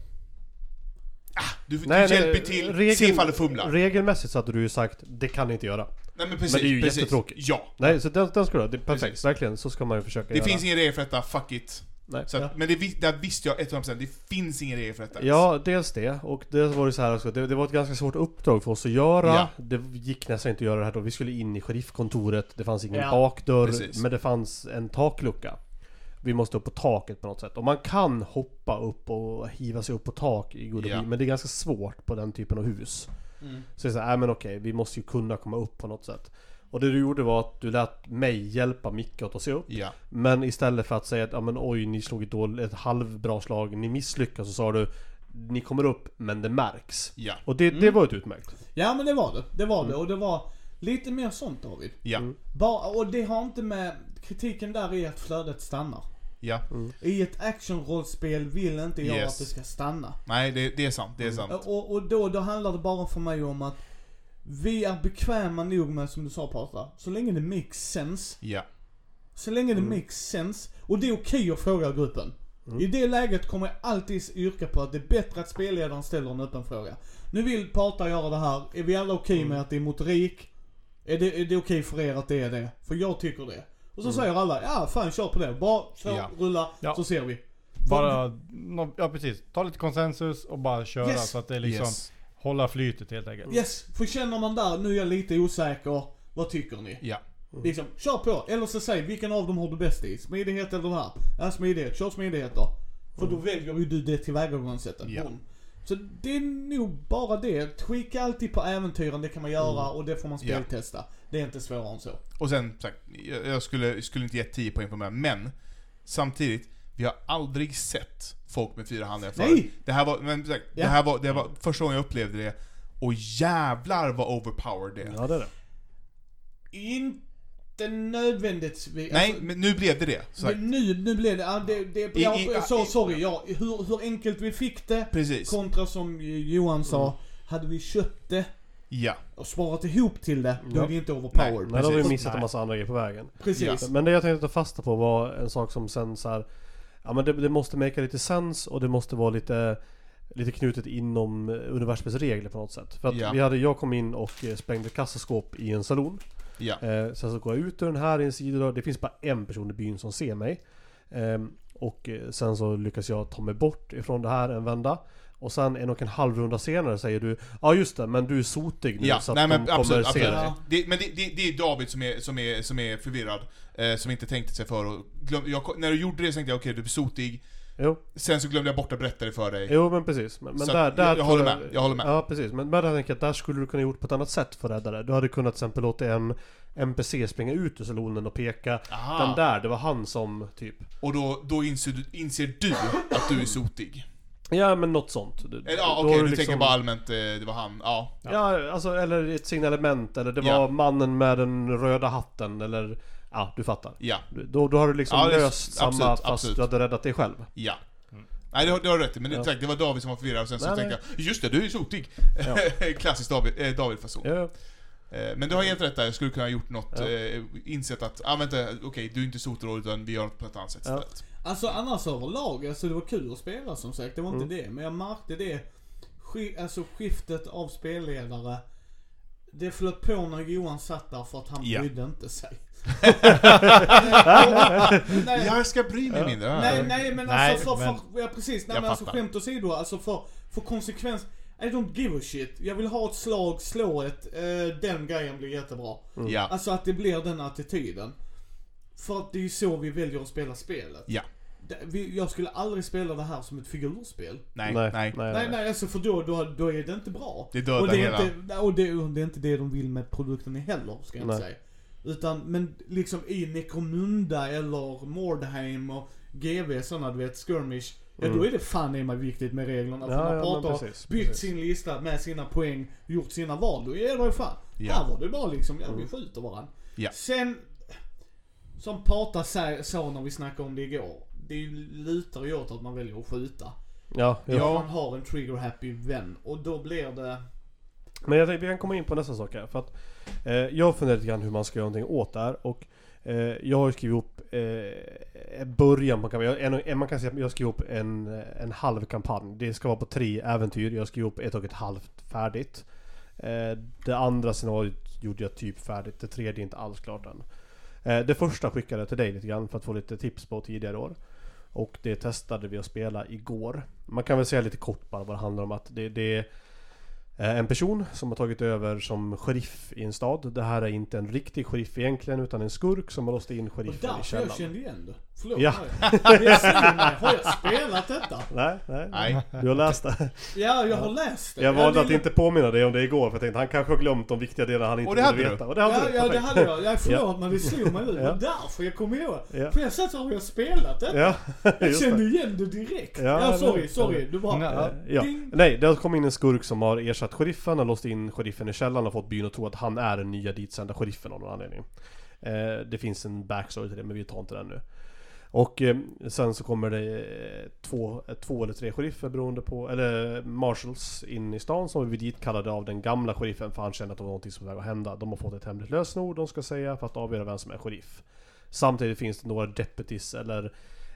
Du, du nej, nej, hjälper till, regel- se ifall du fumlar. Regelmässigt så hade du ju sagt, det kan ni inte göra. Nej men precis, Men det är ju precis. jättetråkigt. Ja. Nej, så den, den ska du ha. Det är perfekt. Precis. Verkligen, så ska man ju försöka Det göra. finns ingen regel för detta, fuck it. Nej. Så att, Ja. Men det, där visste jag 100% det finns ingen regel för detta. Ja, dels det. Och det var det så här också. Det, det var ett ganska svårt uppdrag för oss att göra. Ja. Det gick nästan inte att göra det här då. Vi skulle in i sheriffkontoret. Det fanns ingen Ja. bakdörr. Precis. Men det fanns en taklucka. Vi måste upp på taket på något sätt. Och man kan hoppa upp och hiva sig upp på tak i Good Ja. ja. men det är ganska svårt på den typen av hus. Mm. Så så här, äh, men okej, vi måste ju kunna komma upp på något sätt. Och det du gjorde var att du lät mig hjälpa Micke att ta sig upp. Ja. Men istället för att säga att ja, men oj, ni slog ett, dåligt, ett halvbra slag, ni misslyckas, så sa du Ni kommer upp, men det märks. Ja. Och det, det Mm. var ett utmärkt. Ja men det var det. Det var det. Och det var lite mer sånt David. Ja. Mm. Bara, och det har inte med, kritiken där är att flödet stannar. Ja. I ett actionrollspel vill inte jag Yes. att det ska stanna. Nej, det, det är sant. Det är sant. Och, och då, då handlar det bara för mig om att vi är bekväma nog med, som du sa Patra, så länge det makes sense. Ja. Så länge det makes sense. Och det är okej att fråga gruppen. I det läget kommer jag alltid yrka på att det är bättre att spelledaren ställer en öppen fråga. Nu vill Patra göra det här. Är vi alla okej med att det är motorik? Är det, är det okej för er att det är det? För jag tycker det. Och så säger alla, ja fan kör på det. Bara kör, Ja. rulla, Ja. så ser vi. Bara, ja precis. Ta lite konsensus och bara köra Yes. så att det liksom Yes. hålla flytet helt enkelt. Yes, för känner man där, nu är jag lite osäker, vad tycker ni? Ja. Liksom, kör på. Eller så säg, vilken av dem har du bäst i? Smidighet eller den här? Ja, smidighet. Kör smidighet då. För då väljer ju du det tillvägagångssättet. Ja. Boom. Så det är nog bara det. Tweaka alltid på äventyren, det kan man göra och det får man speltesta. Det är inte svårare än så. Och sen, sagt, jag, jag skulle, skulle inte ge 10 poäng på här, men samtidigt, vi har aldrig sett folk med fyra handlingar förut. Nej! Det här var, men, sagt, Ja. det här var, det var första gången jag upplevde det, och jävlar vad overpowered det är. Ja, det är det. Inte nödvändigtvis. Nej, alltså, men nu blev det det. Så, men nu, nu blev det, ja, det, det I- ja, i- så, i- sorry, ja, hur, hur enkelt vi fick det, precis. kontra som Johan sa, Mm. hade vi köpt det Ja. och sparat ihop till det, då Ja. är det inte overpowered. Nej, Nej, då har vi missat en massa andra grejer på vägen. Precis. Men det jag tänkte ta fasta på var en sak som sen så här, Ja men det, det måste make lite sens och det måste vara lite Lite knutet inom eh, universumets regler på något sätt. För att Ja. vi hade, jag kom in och eh, sprängde kassaskåp i en salon. Ja. Eh, sen så går jag ut ur den här i en sidodörr. Det finns bara en person i byn som ser mig. Ehm, och eh, sen så lyckas jag ta mig bort ifrån det här en vända. Och sen en och en halv runda senare säger du Ja just det, men du är sotig nu Ja, så att nej de men kommer absolut, se absolut. dig. Det, men det, det, det är David som är, som är, som är förvirrad, eh, som inte tänkte sig för och glöm, jag, När du gjorde det så tänkte jag okej, du är sotig, Jo, sen så glömde jag bort att berätta det för dig. jo men precis. Men, men Så där, där jag- jag håller med, jag håller med. Ja precis, men där tänker jag att där skulle du kunna gjort på ett annat sätt för att rädda det. Du hade kunnat till exempel låta en NPC springa ut ur salonen och peka Aha. Den där, det var han som typ Och då, då inser, du, inser du att du är sotig? Ja men något sånt. Du- ja okej, har du liksom- tänker bara allmänt, eh, det var han, ja. Ja, alltså eller ett signalement eller det var Ja. mannen med den röda hatten eller Ja, du fattar. Ja, Då, då har du liksom Ja, det löst samma absolut, fast absolut. du hade räddat dig själv. ja. Nej det har, det har du rätt i, men Ja. exakt, det var David som var förvirrad och sen så Nej, tänkte jag Just det, du är sotig! Ja. <laughs> Klassisk David, eh, David-fason. Ja, Eh, Men du har helt rätt där, jag skulle kunna ha gjort något, Ja. eh, insett att, ah vänta, okej, du är inte sotig utan vi gör något på ett annat sätt Ja. istället. Alltså annars överlag, alltså det var kul att spela som sagt, det var inte Mm. det. Men jag märkte det, sk- alltså skiftet av spelledare. Det flöt på när Johan satt där för att han Ja. brydde inte sig. <laughs> nej, Jag ska bry mig mindre. nej, nej men Nej, alltså för, men- för, ja precis, nej Jag men alltså fattar. skämt åsido, alltså för, för konsekvens. I don't give a shit. Jag vill ha ett slag, slå ett, eh, den grejen blir jättebra. Ja. Alltså att det blir den attityden. För att det är ju så vi väljer att spela spelet. Ja. Jag skulle aldrig spela det här som ett figurspel. Nej, nej, nej. nej, Nej, nej, alltså för då, då, då är det inte bra. Det dödar och det är hela. Inte, och det, och det är inte det de vill med produkten heller, ska jag inte Nej. säga. Utan, men liksom i Necromunda eller Mordheim och GV sådana, du vet, skirmish. Ja då är det fan i mig viktigt med reglerna. För Mm. Ja, man ja, pratar precis, byggt precis. sin lista med sina poäng, gjort sina val. Då är det fan. Ja. Här var det bara liksom, ja Mm. vi skjuter varandra. Ja. Sen, som Pata sa, sa när vi snackade om det igår. Det lutar ju åt att man väljer att skjuta. Ja. Ja. Man har en trigger-happy vän. Och då blir det... Men jag tänkte vi kan komma in på nästa sak här. För att eh, jag funderar lite grann hur man ska göra någonting åt det här. Och eh, jag har ju skrivit ihop eh, början, man kan, en, en, man kan säga att jag har skrivit ihop en, en halv kampanj. Det ska vara på tre äventyr. Jag har skrivit ihop ett och ett halvt färdigt. Eh, det andra scenariot gjorde jag typ färdigt. Det tredje är inte alls klart än. Eh, det första skickade jag till dig lite grann för att få lite tips på tidigare år. Och det testade vi att spela igår. Man kan väl säga lite kort bara vad det handlar om att det, det en person som har tagit över som sheriff i en stad. Det här är inte en riktig sheriff egentligen utan en skurk som har låst in sheriffen i därför jag källaren. kände igen det. Förlåt Ja. mig. Det säger mig. Har jag spelat detta? <laughs> Nej, nej, Nej. Du har läst det. Ja, jag har läst det. Jag Ja, valde att inte påminna dig om det igår för jag tänkte han kanske har glömt de viktiga delarna han inte ville du. veta. Och det hade Ja, du. ja, det hade jag. Jag förlåt men det slog mig nu. Ja. därför jag kom ihåg. Ja. För jag satt här och jag spelat <laughs> det. Ja, Jag kände det. igen det direkt. Ja, Ja, sorry, sorry. Du bara... Nej. Ja. Nej, det har kommit in en skurk som har ersatt sheriffen, har låst in sheriffen i källaren och fått byn att tro att han är den nya ditsända sheriffen av någon anledning. Eh, det finns en backstory till det, men vi tar inte den nu. Och eh, sen så kommer det eh, två, eh, två eller tre sheriffer beroende på, eller eh, marshals in i stan som vi dit ditkallade av den gamla sheriffen för han kände att det var någonting som var på väg att hända. De har fått ett hemligt lösenord de ska säga för att avgöra vem som är sheriff. Samtidigt finns det några deputies eller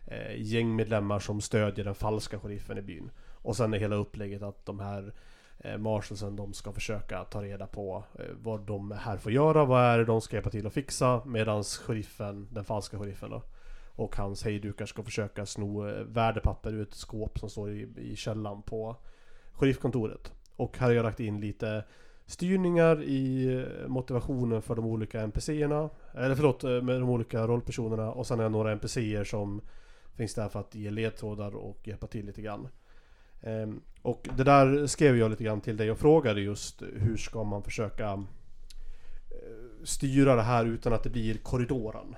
eh, gängmedlemmar som stödjer den falska sheriffen i byn. Och sen är hela upplägget att de här eh, Eh, marshalsen de ska försöka ta reda på eh, vad de här får göra, vad är det de ska hjälpa till att fixa medan sheriffen, den falska sheriffen då och hans hejdukar ska försöka sno eh, värdepapper ur ett skåp som står i, i källan på sheriffkontoret. Och här har jag lagt in lite styrningar i motivationen för de olika NPCerna. Eller förlåt, med de olika rollpersonerna. Och sen är det några NPCer som finns där för att ge ledtrådar och hjälpa till lite grann. Ehm, och det där skrev jag lite grann till dig och frågade just hur ska man försöka eh, styra det här utan att det blir korridoren.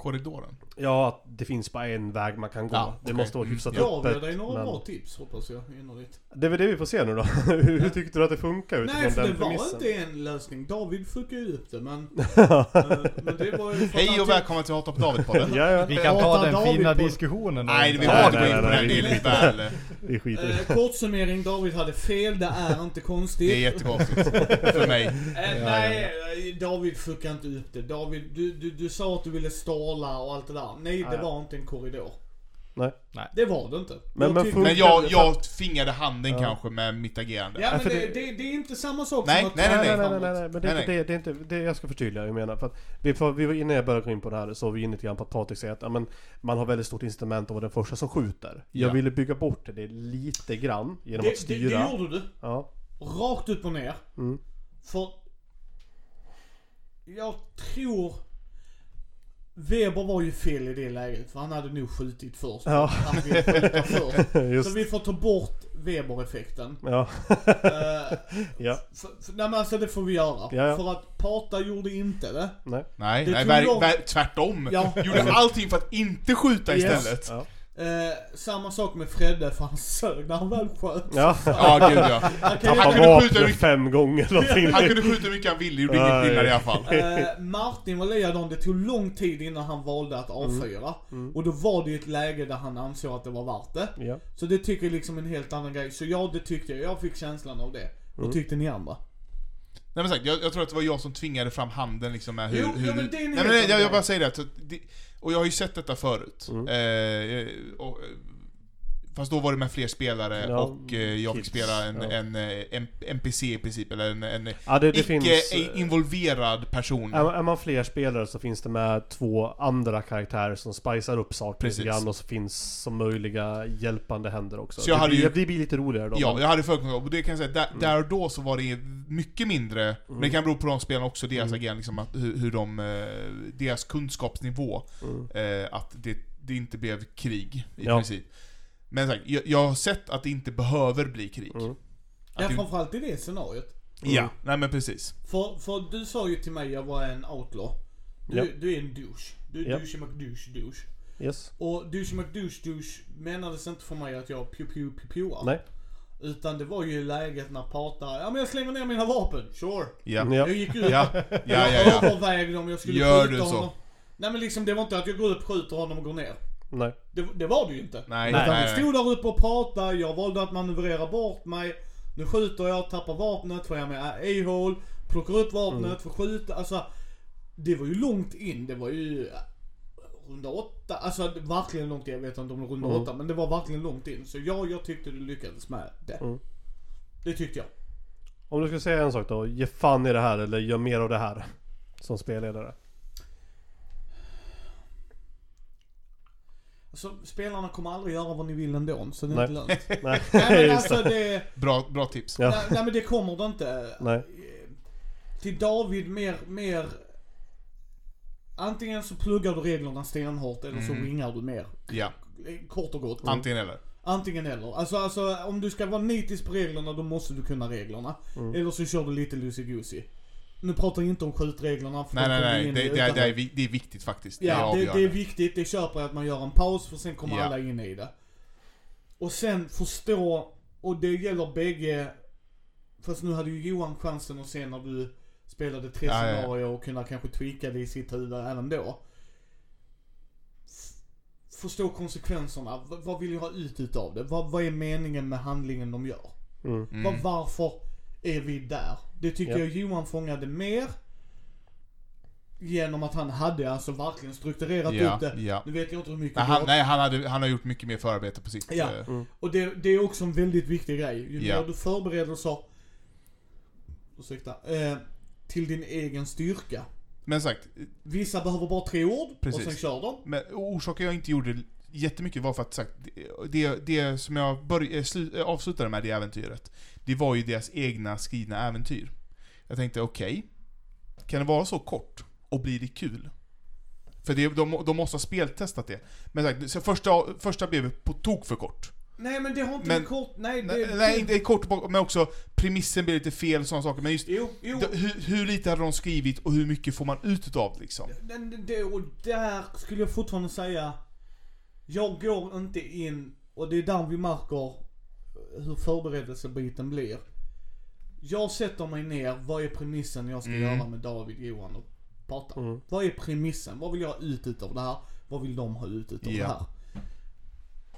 Korridoren. Ja, att det finns bara en väg man kan gå. Ja, det okej. måste vara Mm. hyfsat jag öppet. dig några men- bra tips hoppas jag innerligt. Det är väl det vi får se nu då. <laughs> hur, hur tyckte du att det funkar utifrån Nej för den det var premissen? inte en lösning. David fuckade ju upp det men... <laughs> eh, men det var ju Hej och välkomna till Hata på David-podden. ja, ja. Vi kan ta den David fina på- diskussionen. Nej, vi behöver inte gå in på den, det är nej. väl... Vi skiter det. Eh, kortsummering, David hade fel, det är inte konstigt. Det är jättekonstigt. För mig. Eh, nej, eh, David fuckade inte upp det. David, du, du, du sa att du ville ståla och allt det där. Nej, det var inte en korridor. Nej. Det var det inte. Men- Jag men Men jag, jag tvingade handen Ja. kanske med mitt agerande. Ja men det, det- det, det är inte samma sak Nej, som att nej, nej, nej, nej, nej, framåt. nej, men det är, Nej, inte, det, det är inte det jag ska förtydliga. Jag menar, för att vi, för, vi var inne jag började gå in på det här så var vi inne lite grann på att Patrik säger att ja, men, man har väldigt stort incitament att vara den första som skjuter. Jag Ja. ville bygga bort det lite grann genom Det, att det, det styra. gjorde du. Ja. Rakt upp och ner. Mm. För... Jag tror... Weber var ju fel i det läget, för han hade nog skjutit först. Ja. Han ville skjuta först. <laughs> Så vi får ta bort Weber-effekten. Ja. Eh, <laughs> ja. för, för, nej men alltså det får vi göra. Ja, ja. För att Pata gjorde inte det. Nej. Nej, Det nej lång- ver, tvärtom. Ja. Gjorde allting för att inte skjuta Yes. istället. Ja. Eh, samma sak med Fredde, för han sög när han väl sköt. Ja. Ja, gud ja. Han kan Han kunde skjuta mycket- fem gånger eller. Han kunde skjuta hur mycket han ville, det gjorde ingen Nej. skillnad i alla fall. Eh, Martin var likadan, det tog lång tid innan han valde att avfyra. Mm. Och då var det ju ett läge där han ansåg att det var värt det. Ja. Så det tycker jag liksom en helt annan grej. Så ja, det tyckte jag. Jag fick känslan av det. Vad Mm. tyckte ni andra? Nej men sagt, jag, jag tror att det var jag som tvingade fram handen liksom med hur... Jo, hur ja, men det är en nej, helt men jag, jag bara säger det, att det, och jag har ju sett detta förut. Mm. Eh, och, eh, fast då var det med fler spelare Ja, och eh, jag fick kids, spela en, ja. en, eh, en NPC i princip, eller en, en Ja, det, det icke finns... eh, involverad person. Är är man fler spelare så finns det med två andra karaktärer som spicar upp saker lite grann och så finns som möjliga hjälpande händer också. Så jag det, hade blir, ju- det blir lite roligare då. Ja, jag hade förkunskap, och det kan jag säga, där, Mm. där och då så var det mycket mindre, men det kan bero på de spelarna också, deras Mm. agerande, liksom, att, hur, hur de, eh, deras kunskapsnivå, Mm. eh, att det, det inte blev krig i Ja. princip. Men sagt, jag, jag har sett att det inte behöver bli krig. Mm. Ja, Att det, framförallt i det scenariot. ja, nej men precis. För, för du sa ju till mig jag var en outlaw. Du, Ja. du är en douche. Du är Ja. douche McDouche douche. Yes. Och douche McDouche douche menades inte för mig att jag pew pew pew pewar. Nej. Utan det var ju läget när Pata, ja men jag slänger ner mina vapen, sure. Ja. Ja. Jag gick ut, Ja, ja, ja, jag ja. övervägde om jag skulle Gör skjuta du så? honom. Nej men liksom det var inte att jag går upp, skjuter honom och går ner. Nej. Det, det var det ju inte. Nej, Utan nej, vi nej. stod där uppe och pratade, jag valde att manövrera bort mig. Nu skjuter jag, tappar vapnet, får jag med a-hole, plockar upp vapnet, Mm. får skjuta. Alltså, det var ju långt in. Det var ju äh, runda åtta. Alltså verkligen långt in. Jag vet inte om det var runda Mm. åtta, men det var verkligen långt in. Så ja, jag tyckte du lyckades med det. Mm. Det tyckte jag. Om du ska säga en sak då, ge fan i det här eller gör mer av det här. Som spelledare. Alltså, spelarna kommer aldrig göra vad ni vill ändå, så det är Nej. inte lönt. <laughs> Nej, Nej men alltså det. Bra, bra tips. Ja. Nej, nej men det kommer det inte. Nej. Till David mer, mer... Antingen så pluggar du reglerna stenhårt eller så Mm. ringar du mer. Ja, Kort och gott. antingen eller. Antingen eller. Alltså, alltså om du ska vara nitisk på reglerna då måste du kunna reglerna. Mm. Eller så kör du lite loosey-goosey. Nu pratar jag inte om skjutreglerna. för Nej, nej, nej. in Det, det, det, är, vi- det är viktigt faktiskt. Ja, det är det, det är viktigt. Det köper jag att man gör en paus för sen kommer Ja. alla in i det. Och sen förstå, och det gäller bägge, fast nu hade ju Johan chansen att se när du spelade tre Ja, ja, ja. scenarier och kunna kanske tweaka det i sitt huvud även då. Förstå konsekvenserna. V- vad vill jag ha ut utav det? Vad, vad är meningen med handlingen de gör? Mm. Mm. Var, varför är vi där? Det tycker Ja. jag Johan fångade mer. Genom att han hade alltså verkligen strukturerat Ja, ut det. ja. Nu vet jag inte hur mycket Nej, du han, har- nej han, hade, han har gjort mycket mer förarbete på sitt... Ja. eh, Och det, det är också en väldigt viktig grej. Ju Ja. mer du förberedelser, ursäkta, eh, till din egen styrka. Men sagt, Vissa behöver bara tre ord Precis. och sen kör de. men orsaken jag inte gjorde jättemycket var för att sagt, det, det som jag börj, eh, slu, eh, avslutade med det äventyret, det var ju deras egna skrivna äventyr. Jag tänkte, okej, kan det vara så kort? Och blir det kul? För det, de, de måste ha speltestat det. Men sagt, så första, första blev på tok för kort. Nej men det har inte Men- kort, nej det... Nej, nej, inte kort, men också premissen blev lite fel och sådana saker. Men just Jo, jo. hur, hur lite hade de skrivit och hur mycket får man ut det, liksom? Den, det, och där skulle jag fortfarande säga, jag går inte in, och det är där vi märker hur förberedelsebiten blir. Jag sätter mig ner, vad är premissen jag ska Mm. göra med David, Johan och prata? Mm. Vad är premissen? Vad vill jag ha ut utav det här? Vad vill de ha ut utav Ja. det här?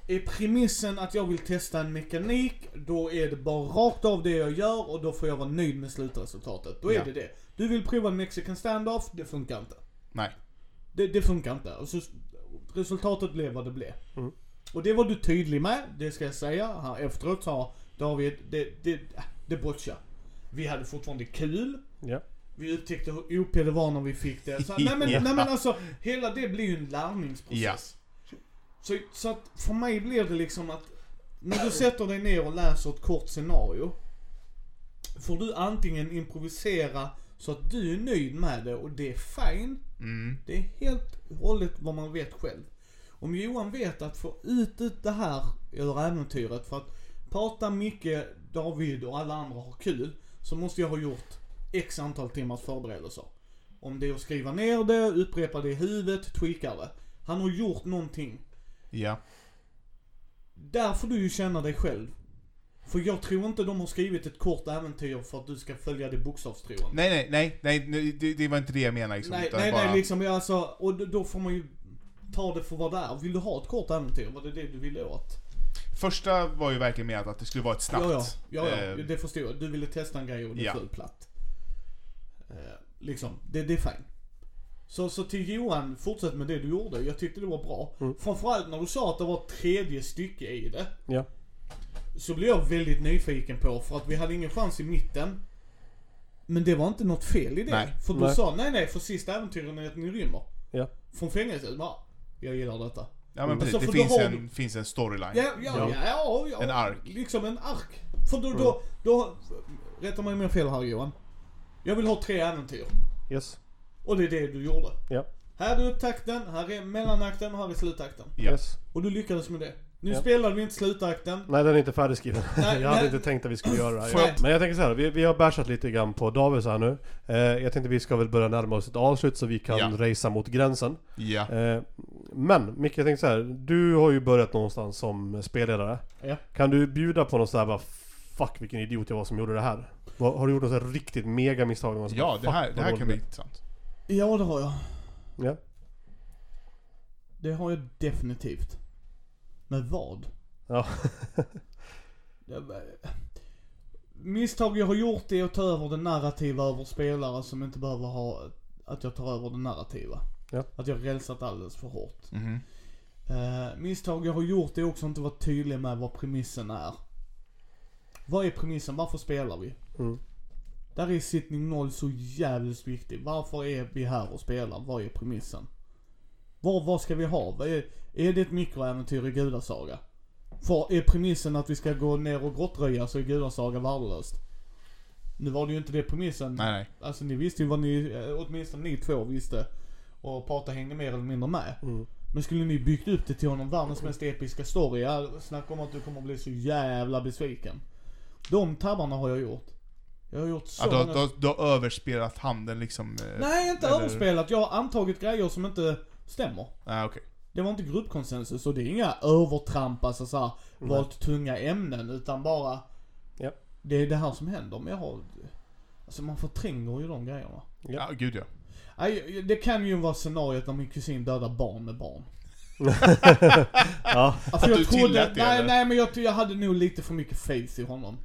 Är premissen att jag vill testa en mekanik, då är det bara rakt av det jag gör och då får jag vara nöjd med slutresultatet. Då är Ja. det det. Du vill prova en mexican standoff, det funkar inte. Nej. Det, det funkar inte. Och så, resultatet blev vad det blev. Mm. Och det var du tydlig med, det ska jag säga. Här efteråt sa David, det, det, det botcha. Vi hade fortfarande kul. Ja. Vi upptäckte hur OP det var när vi fick det. Så, nej, men, <laughs> Ja. nej men alltså, hela det blir ju en lärningsprocess. Så, så att för mig blir det liksom att när du sätter dig ner och läser ett kort scenario. Får du antingen improvisera så att du är nöjd med det och det är fine. Mm. Det är helt och hållet vad man vet själv. Om Johan vet att få ut ut det här ur äventyret för att prata mycket, David och alla andra har kul. Så måste jag ha gjort x antal timmars förberedelser. Om det är att skriva ner det, upprepa det i huvudet, tweaka det. Han har gjort någonting. Ja. Där får du ju känna dig själv. För jag tror inte de har skrivit ett kort äventyr för att du ska följa det bokstavstroende. Nej, nej, nej, nej, nej det, det var inte det jag menade liksom. Nej, utan nej, bara, nej, liksom jag alltså, och då- får man ju ta det för vad det är. Vill du ha ett kort äventyr? Var det det du ville åt? Första var ju verkligen menat att det skulle vara ett snabbt. Ja, ja, ja, ja eh, det förstår jag. Du ville testa en grej och det Ja. föll platt. Eh, liksom, det, det är fine. Så, så till Johan, fortsätt med det du gjorde. Jag tyckte det var bra. Mm. Framförallt när du sa att det var ett tredje stycke i det. Ja. Så blev jag väldigt nyfiken på, för att vi hade ingen chans i mitten. Men det var inte något fel i det. Nej. För du Nej. sa, nej nej, för sista äventyren är att ni rymmer. Ja. Från fängelset, bara, jag gillar detta. Ja men precis, Alltså, det finns har en, finns en storyline. Ja, ja, ja, ja, ja, En ark. Liksom en ark. För då, då, då, rätta mig om jag fel här Johan. Jag vill ha tre äventyr. Yes. Och det är det du gjorde. Ja. Här är upptakten, här är mellanakten och här är slutakten. Yes. Och du lyckades med det. Nu Ja. spelade vi inte slutakten. Nej den är inte färdigskriven. Nej, <laughs> jag hade nej. inte tänkt att vi skulle göra det här. Men jag tänker så här, vi, vi har bashat lite grann på Davids här nu. Eh, jag tänkte vi ska väl börja närma oss ett avslut så vi kan Ja. racea mot gränsen. Ja. Eh, men Micke jag tänkte så här, du har ju börjat någonstans som spelledare. Ja. Kan du bjuda på något sådär bara Fuck vilken idiot jag var som gjorde det här. Har du gjort något så här riktigt mega misstag? Ja, det "Fuck, här, det här kan bli blev." intressant. Ja, det har jag. Ja. Det har jag definitivt. Men vad? Ja. Misstag jag har gjort är att ta över det narrativa över spelare som inte behöver ha, att jag tar över det narrativa. Ja. Att jag rälsat alldeles för hårt. Mhm. Eh, misstag jag har gjort är också att inte vara tydlig med vad premissen är. Vad är premissen? Varför spelar vi? Mm. Där är sittning noll så jävligt viktig. Varför är vi här och spelar? Vad är premissen? Vad, vad ska vi ha? Vad Är, är det ett mikroäventyr i Gudasaga? För är premissen att vi ska gå ner och grottröja så är Gudasaga värdelöst. Nu var det ju inte det premissen. Nej, nej. Alltså ni visste ju vad ni, eh, åtminstone ni två visste. Och Pata hängde mer eller mindre med. Mm. Men skulle ni byggt upp det till honom världens mest episka story, ja, snacka om att du kommer bli så jävla besviken. De tabbarna har jag gjort. Jag har gjort så Ja, du, har- många... du, du har överspelat handen liksom. eh, Nej, inte eller- överspelat. Jag har antagit grejer som inte stämmer. Nej, okej. Det var inte gruppkonsensus och det är inga övertramp, alltså såhär, valt tunga ämnen, utan bara... Ja. Det är det här som händer, men jag har... Alltså man förtränger ju de grejerna. Ja, gud ja. Nej, det kan ju vara scenariot när min kusin dödar barn med barn. <laughs> Ja. Alltså jag du trodde, tillät det, nej, eller? nej men jag, jag hade nog lite för mycket faith i honom.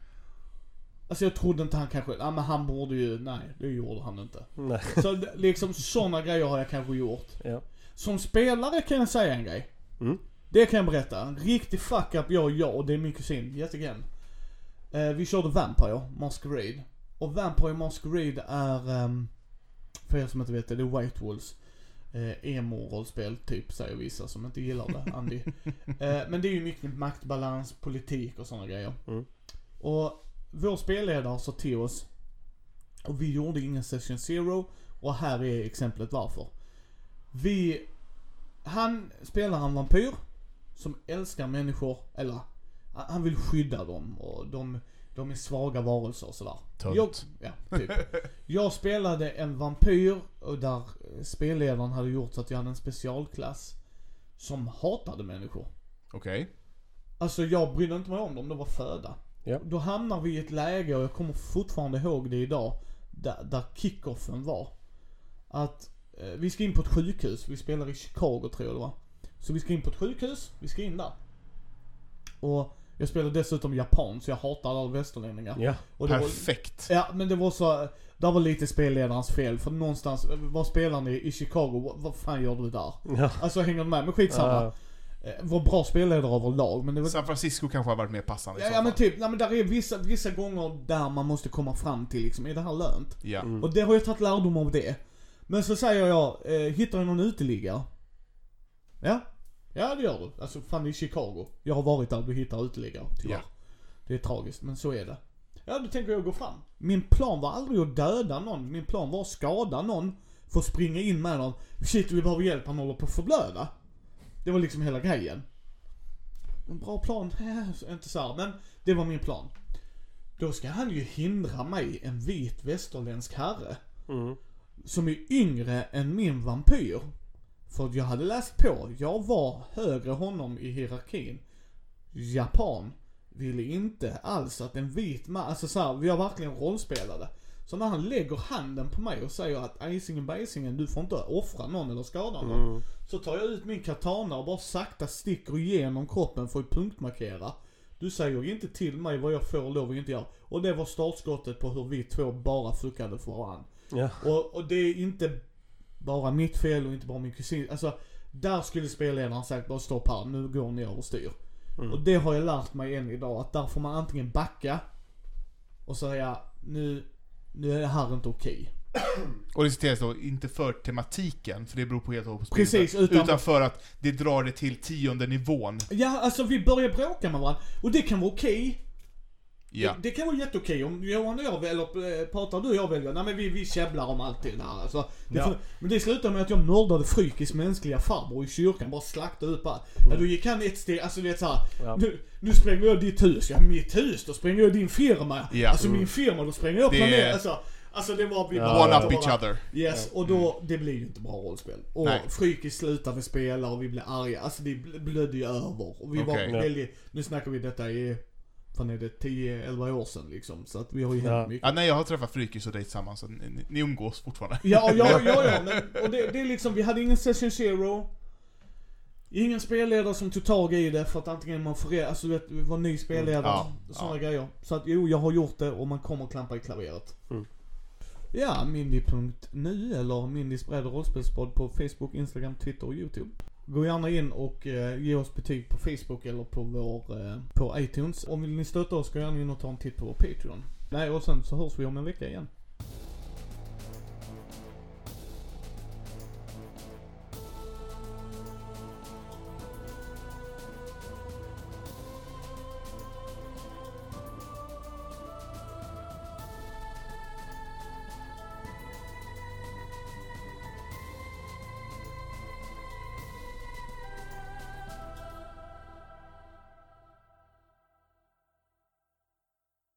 Alltså jag trodde inte han kanske, ja men han borde ju, nej det gjorde han inte. Nej. Så liksom sådana grejer har jag kanske gjort. Ja. Som spelare kan jag säga en grej. Mm. Det kan jag berätta. En riktig fuck up jag och jag och det är min kusin, again. Eh, vi körde Vampire Masquerade. Och Vampire Masquerade är, ehm, för er som inte vet det, det är White Wolves. Eh, emo-rollspel typ, säger vissa som inte gillar det, Andy. <laughs> eh, men det är ju mycket maktbalans, politik och sådana grejer. Mm. Och vår spelledare sa till oss, och vi gjorde ingen session zero, och här är exemplet varför. Vi, han spelar en vampyr som älskar människor, eller han vill skydda dem och de, de är svaga varelser och sådär. Jag, ja, typ. jag spelade en vampyr och där spelledaren hade gjort så att jag hade en specialklass som hatade människor. Okej. Alltså jag brydde inte mig om dem, de var föda. Ja. Då hamnar vi i ett läge, och jag kommer fortfarande ihåg det idag, där, där kickoffen var. Att vi ska in på ett sjukhus, vi spelar i Chicago tror jag det var. Så vi ska in på ett sjukhus, vi ska in där. Och jag spelar dessutom japan, så jag hatar alla västerlänningar. Ja. Och det var, Perfekt. Ja, men det var så, det var lite spelledarens fel. För någonstans, eh, vad spelar ni i Chicago? Vad, vad fan gör du där? Ja. Alltså hänger du med? Men skitsamma. Ja. Eh, Var bra spelledare överlag, men det var... San Francisco kanske har varit mer passande Ja, ja men typ, nej, men där är vissa, vissa gånger där man måste komma fram till liksom, är det här lönt? Ja. Mm. Och det har jag tagit lärdom av det. Men så säger jag, eh, hittar du någon uteliggare? Ja, ja det gör du. Alltså fan är Chicago. Jag har varit där, du hittar uteliggare, tyvärr. Ja. Det är tragiskt, men så är det. Ja, då tänker jag gå fram. Min plan var aldrig att döda någon, min plan var att skada någon. För att springa in med någon. Shit, vi behöver hjälp, han håller på att förblöda. Det var liksom hela grejen. En bra plan, <laughs> inte så här, men det var min plan. Då ska han ju hindra mig, en vit västerländsk herre, Mm. Som är yngre än min vampyr. För jag hade läst på, jag var högre honom i hierarkin. Japan ville inte alls att en vit man, alltså så här, vi har verkligen rollspelade. Så när han lägger handen på mig och säger att icingen bajsingen, du får inte offra någon eller skada någon. Mm. Så tar jag ut min katana och bara sakta sticker igenom kroppen för att punktmarkera. Du säger inte till mig vad jag får lov och inte göra. Och det var startskottet på hur vi två bara fuckade för varandra. Ja. Och, och det är inte bara mitt fel och inte bara min kusin. Alltså, där skulle spelledaren sagt bara stopp här, nu går ni överstyr. Mm. Och det har jag lärt mig än idag, att där får man antingen backa och säga nu, nu är det här inte okej. Och det citeras då inte för tematiken, för det beror på helt och hållet på Precis, utan- utan för att det drar det till tionde nivån. Ja, alltså vi börjar bråka med varandra. Och det kan vara okej. Ja. Det, det kan vara jätteokej om Johan och jag, väl- eller eh, pratar du och jag väljer, nej men vi, vi käbblar om allt det där alltså. Det Ja. Men det slutade med att jag mördade Frykis mänskliga farbror i kyrkan, bara slaktade ut bara. Ja, då gick han ett steg, alltså du vet såhär, Ja. nu, nu spränger jag ditt hus, ja mitt hus, då spränger jag din firma. Ja. Alltså min firma, då spränger jag Det- planet, alltså. Alltså det var, vi bara- One up each other. Yes, och då, det blir ju inte bra rollspel. Och Nej. Frykis slutade spela och vi blev arga, alltså det bl- blödde ju över. Och vi var Okej. Ja. väldigt, nu snackar vi detta i, fan är det 10-11 år sedan liksom. Så att vi har ju hänt Ja. mycket. Ja, nej, jag har träffat Frykis och dig tillsammans, så ni, ni umgås fortfarande. Ja, ja, ja, ja, <laughs> men, och det, det är liksom, vi hade ingen session zero. Ingen spelledare som tog tag i det för att antingen man får, alltså du vet, var ny spelledare, Ja, sådana ja. grejer. Så att jo, jag har gjort det och man kommer klampa i klaveret. Mm. Ja, mindy.nu eller Mindys och rollspelspodd på Facebook, Instagram, Twitter och YouTube. Gå gärna in och eh, ge oss betyg på Facebook eller på vår, eh, på iTunes. Om vill ni stötta oss, gå gärna in och ta en titt på vår Patreon. Nej, och sen så hörs vi om en vecka igen.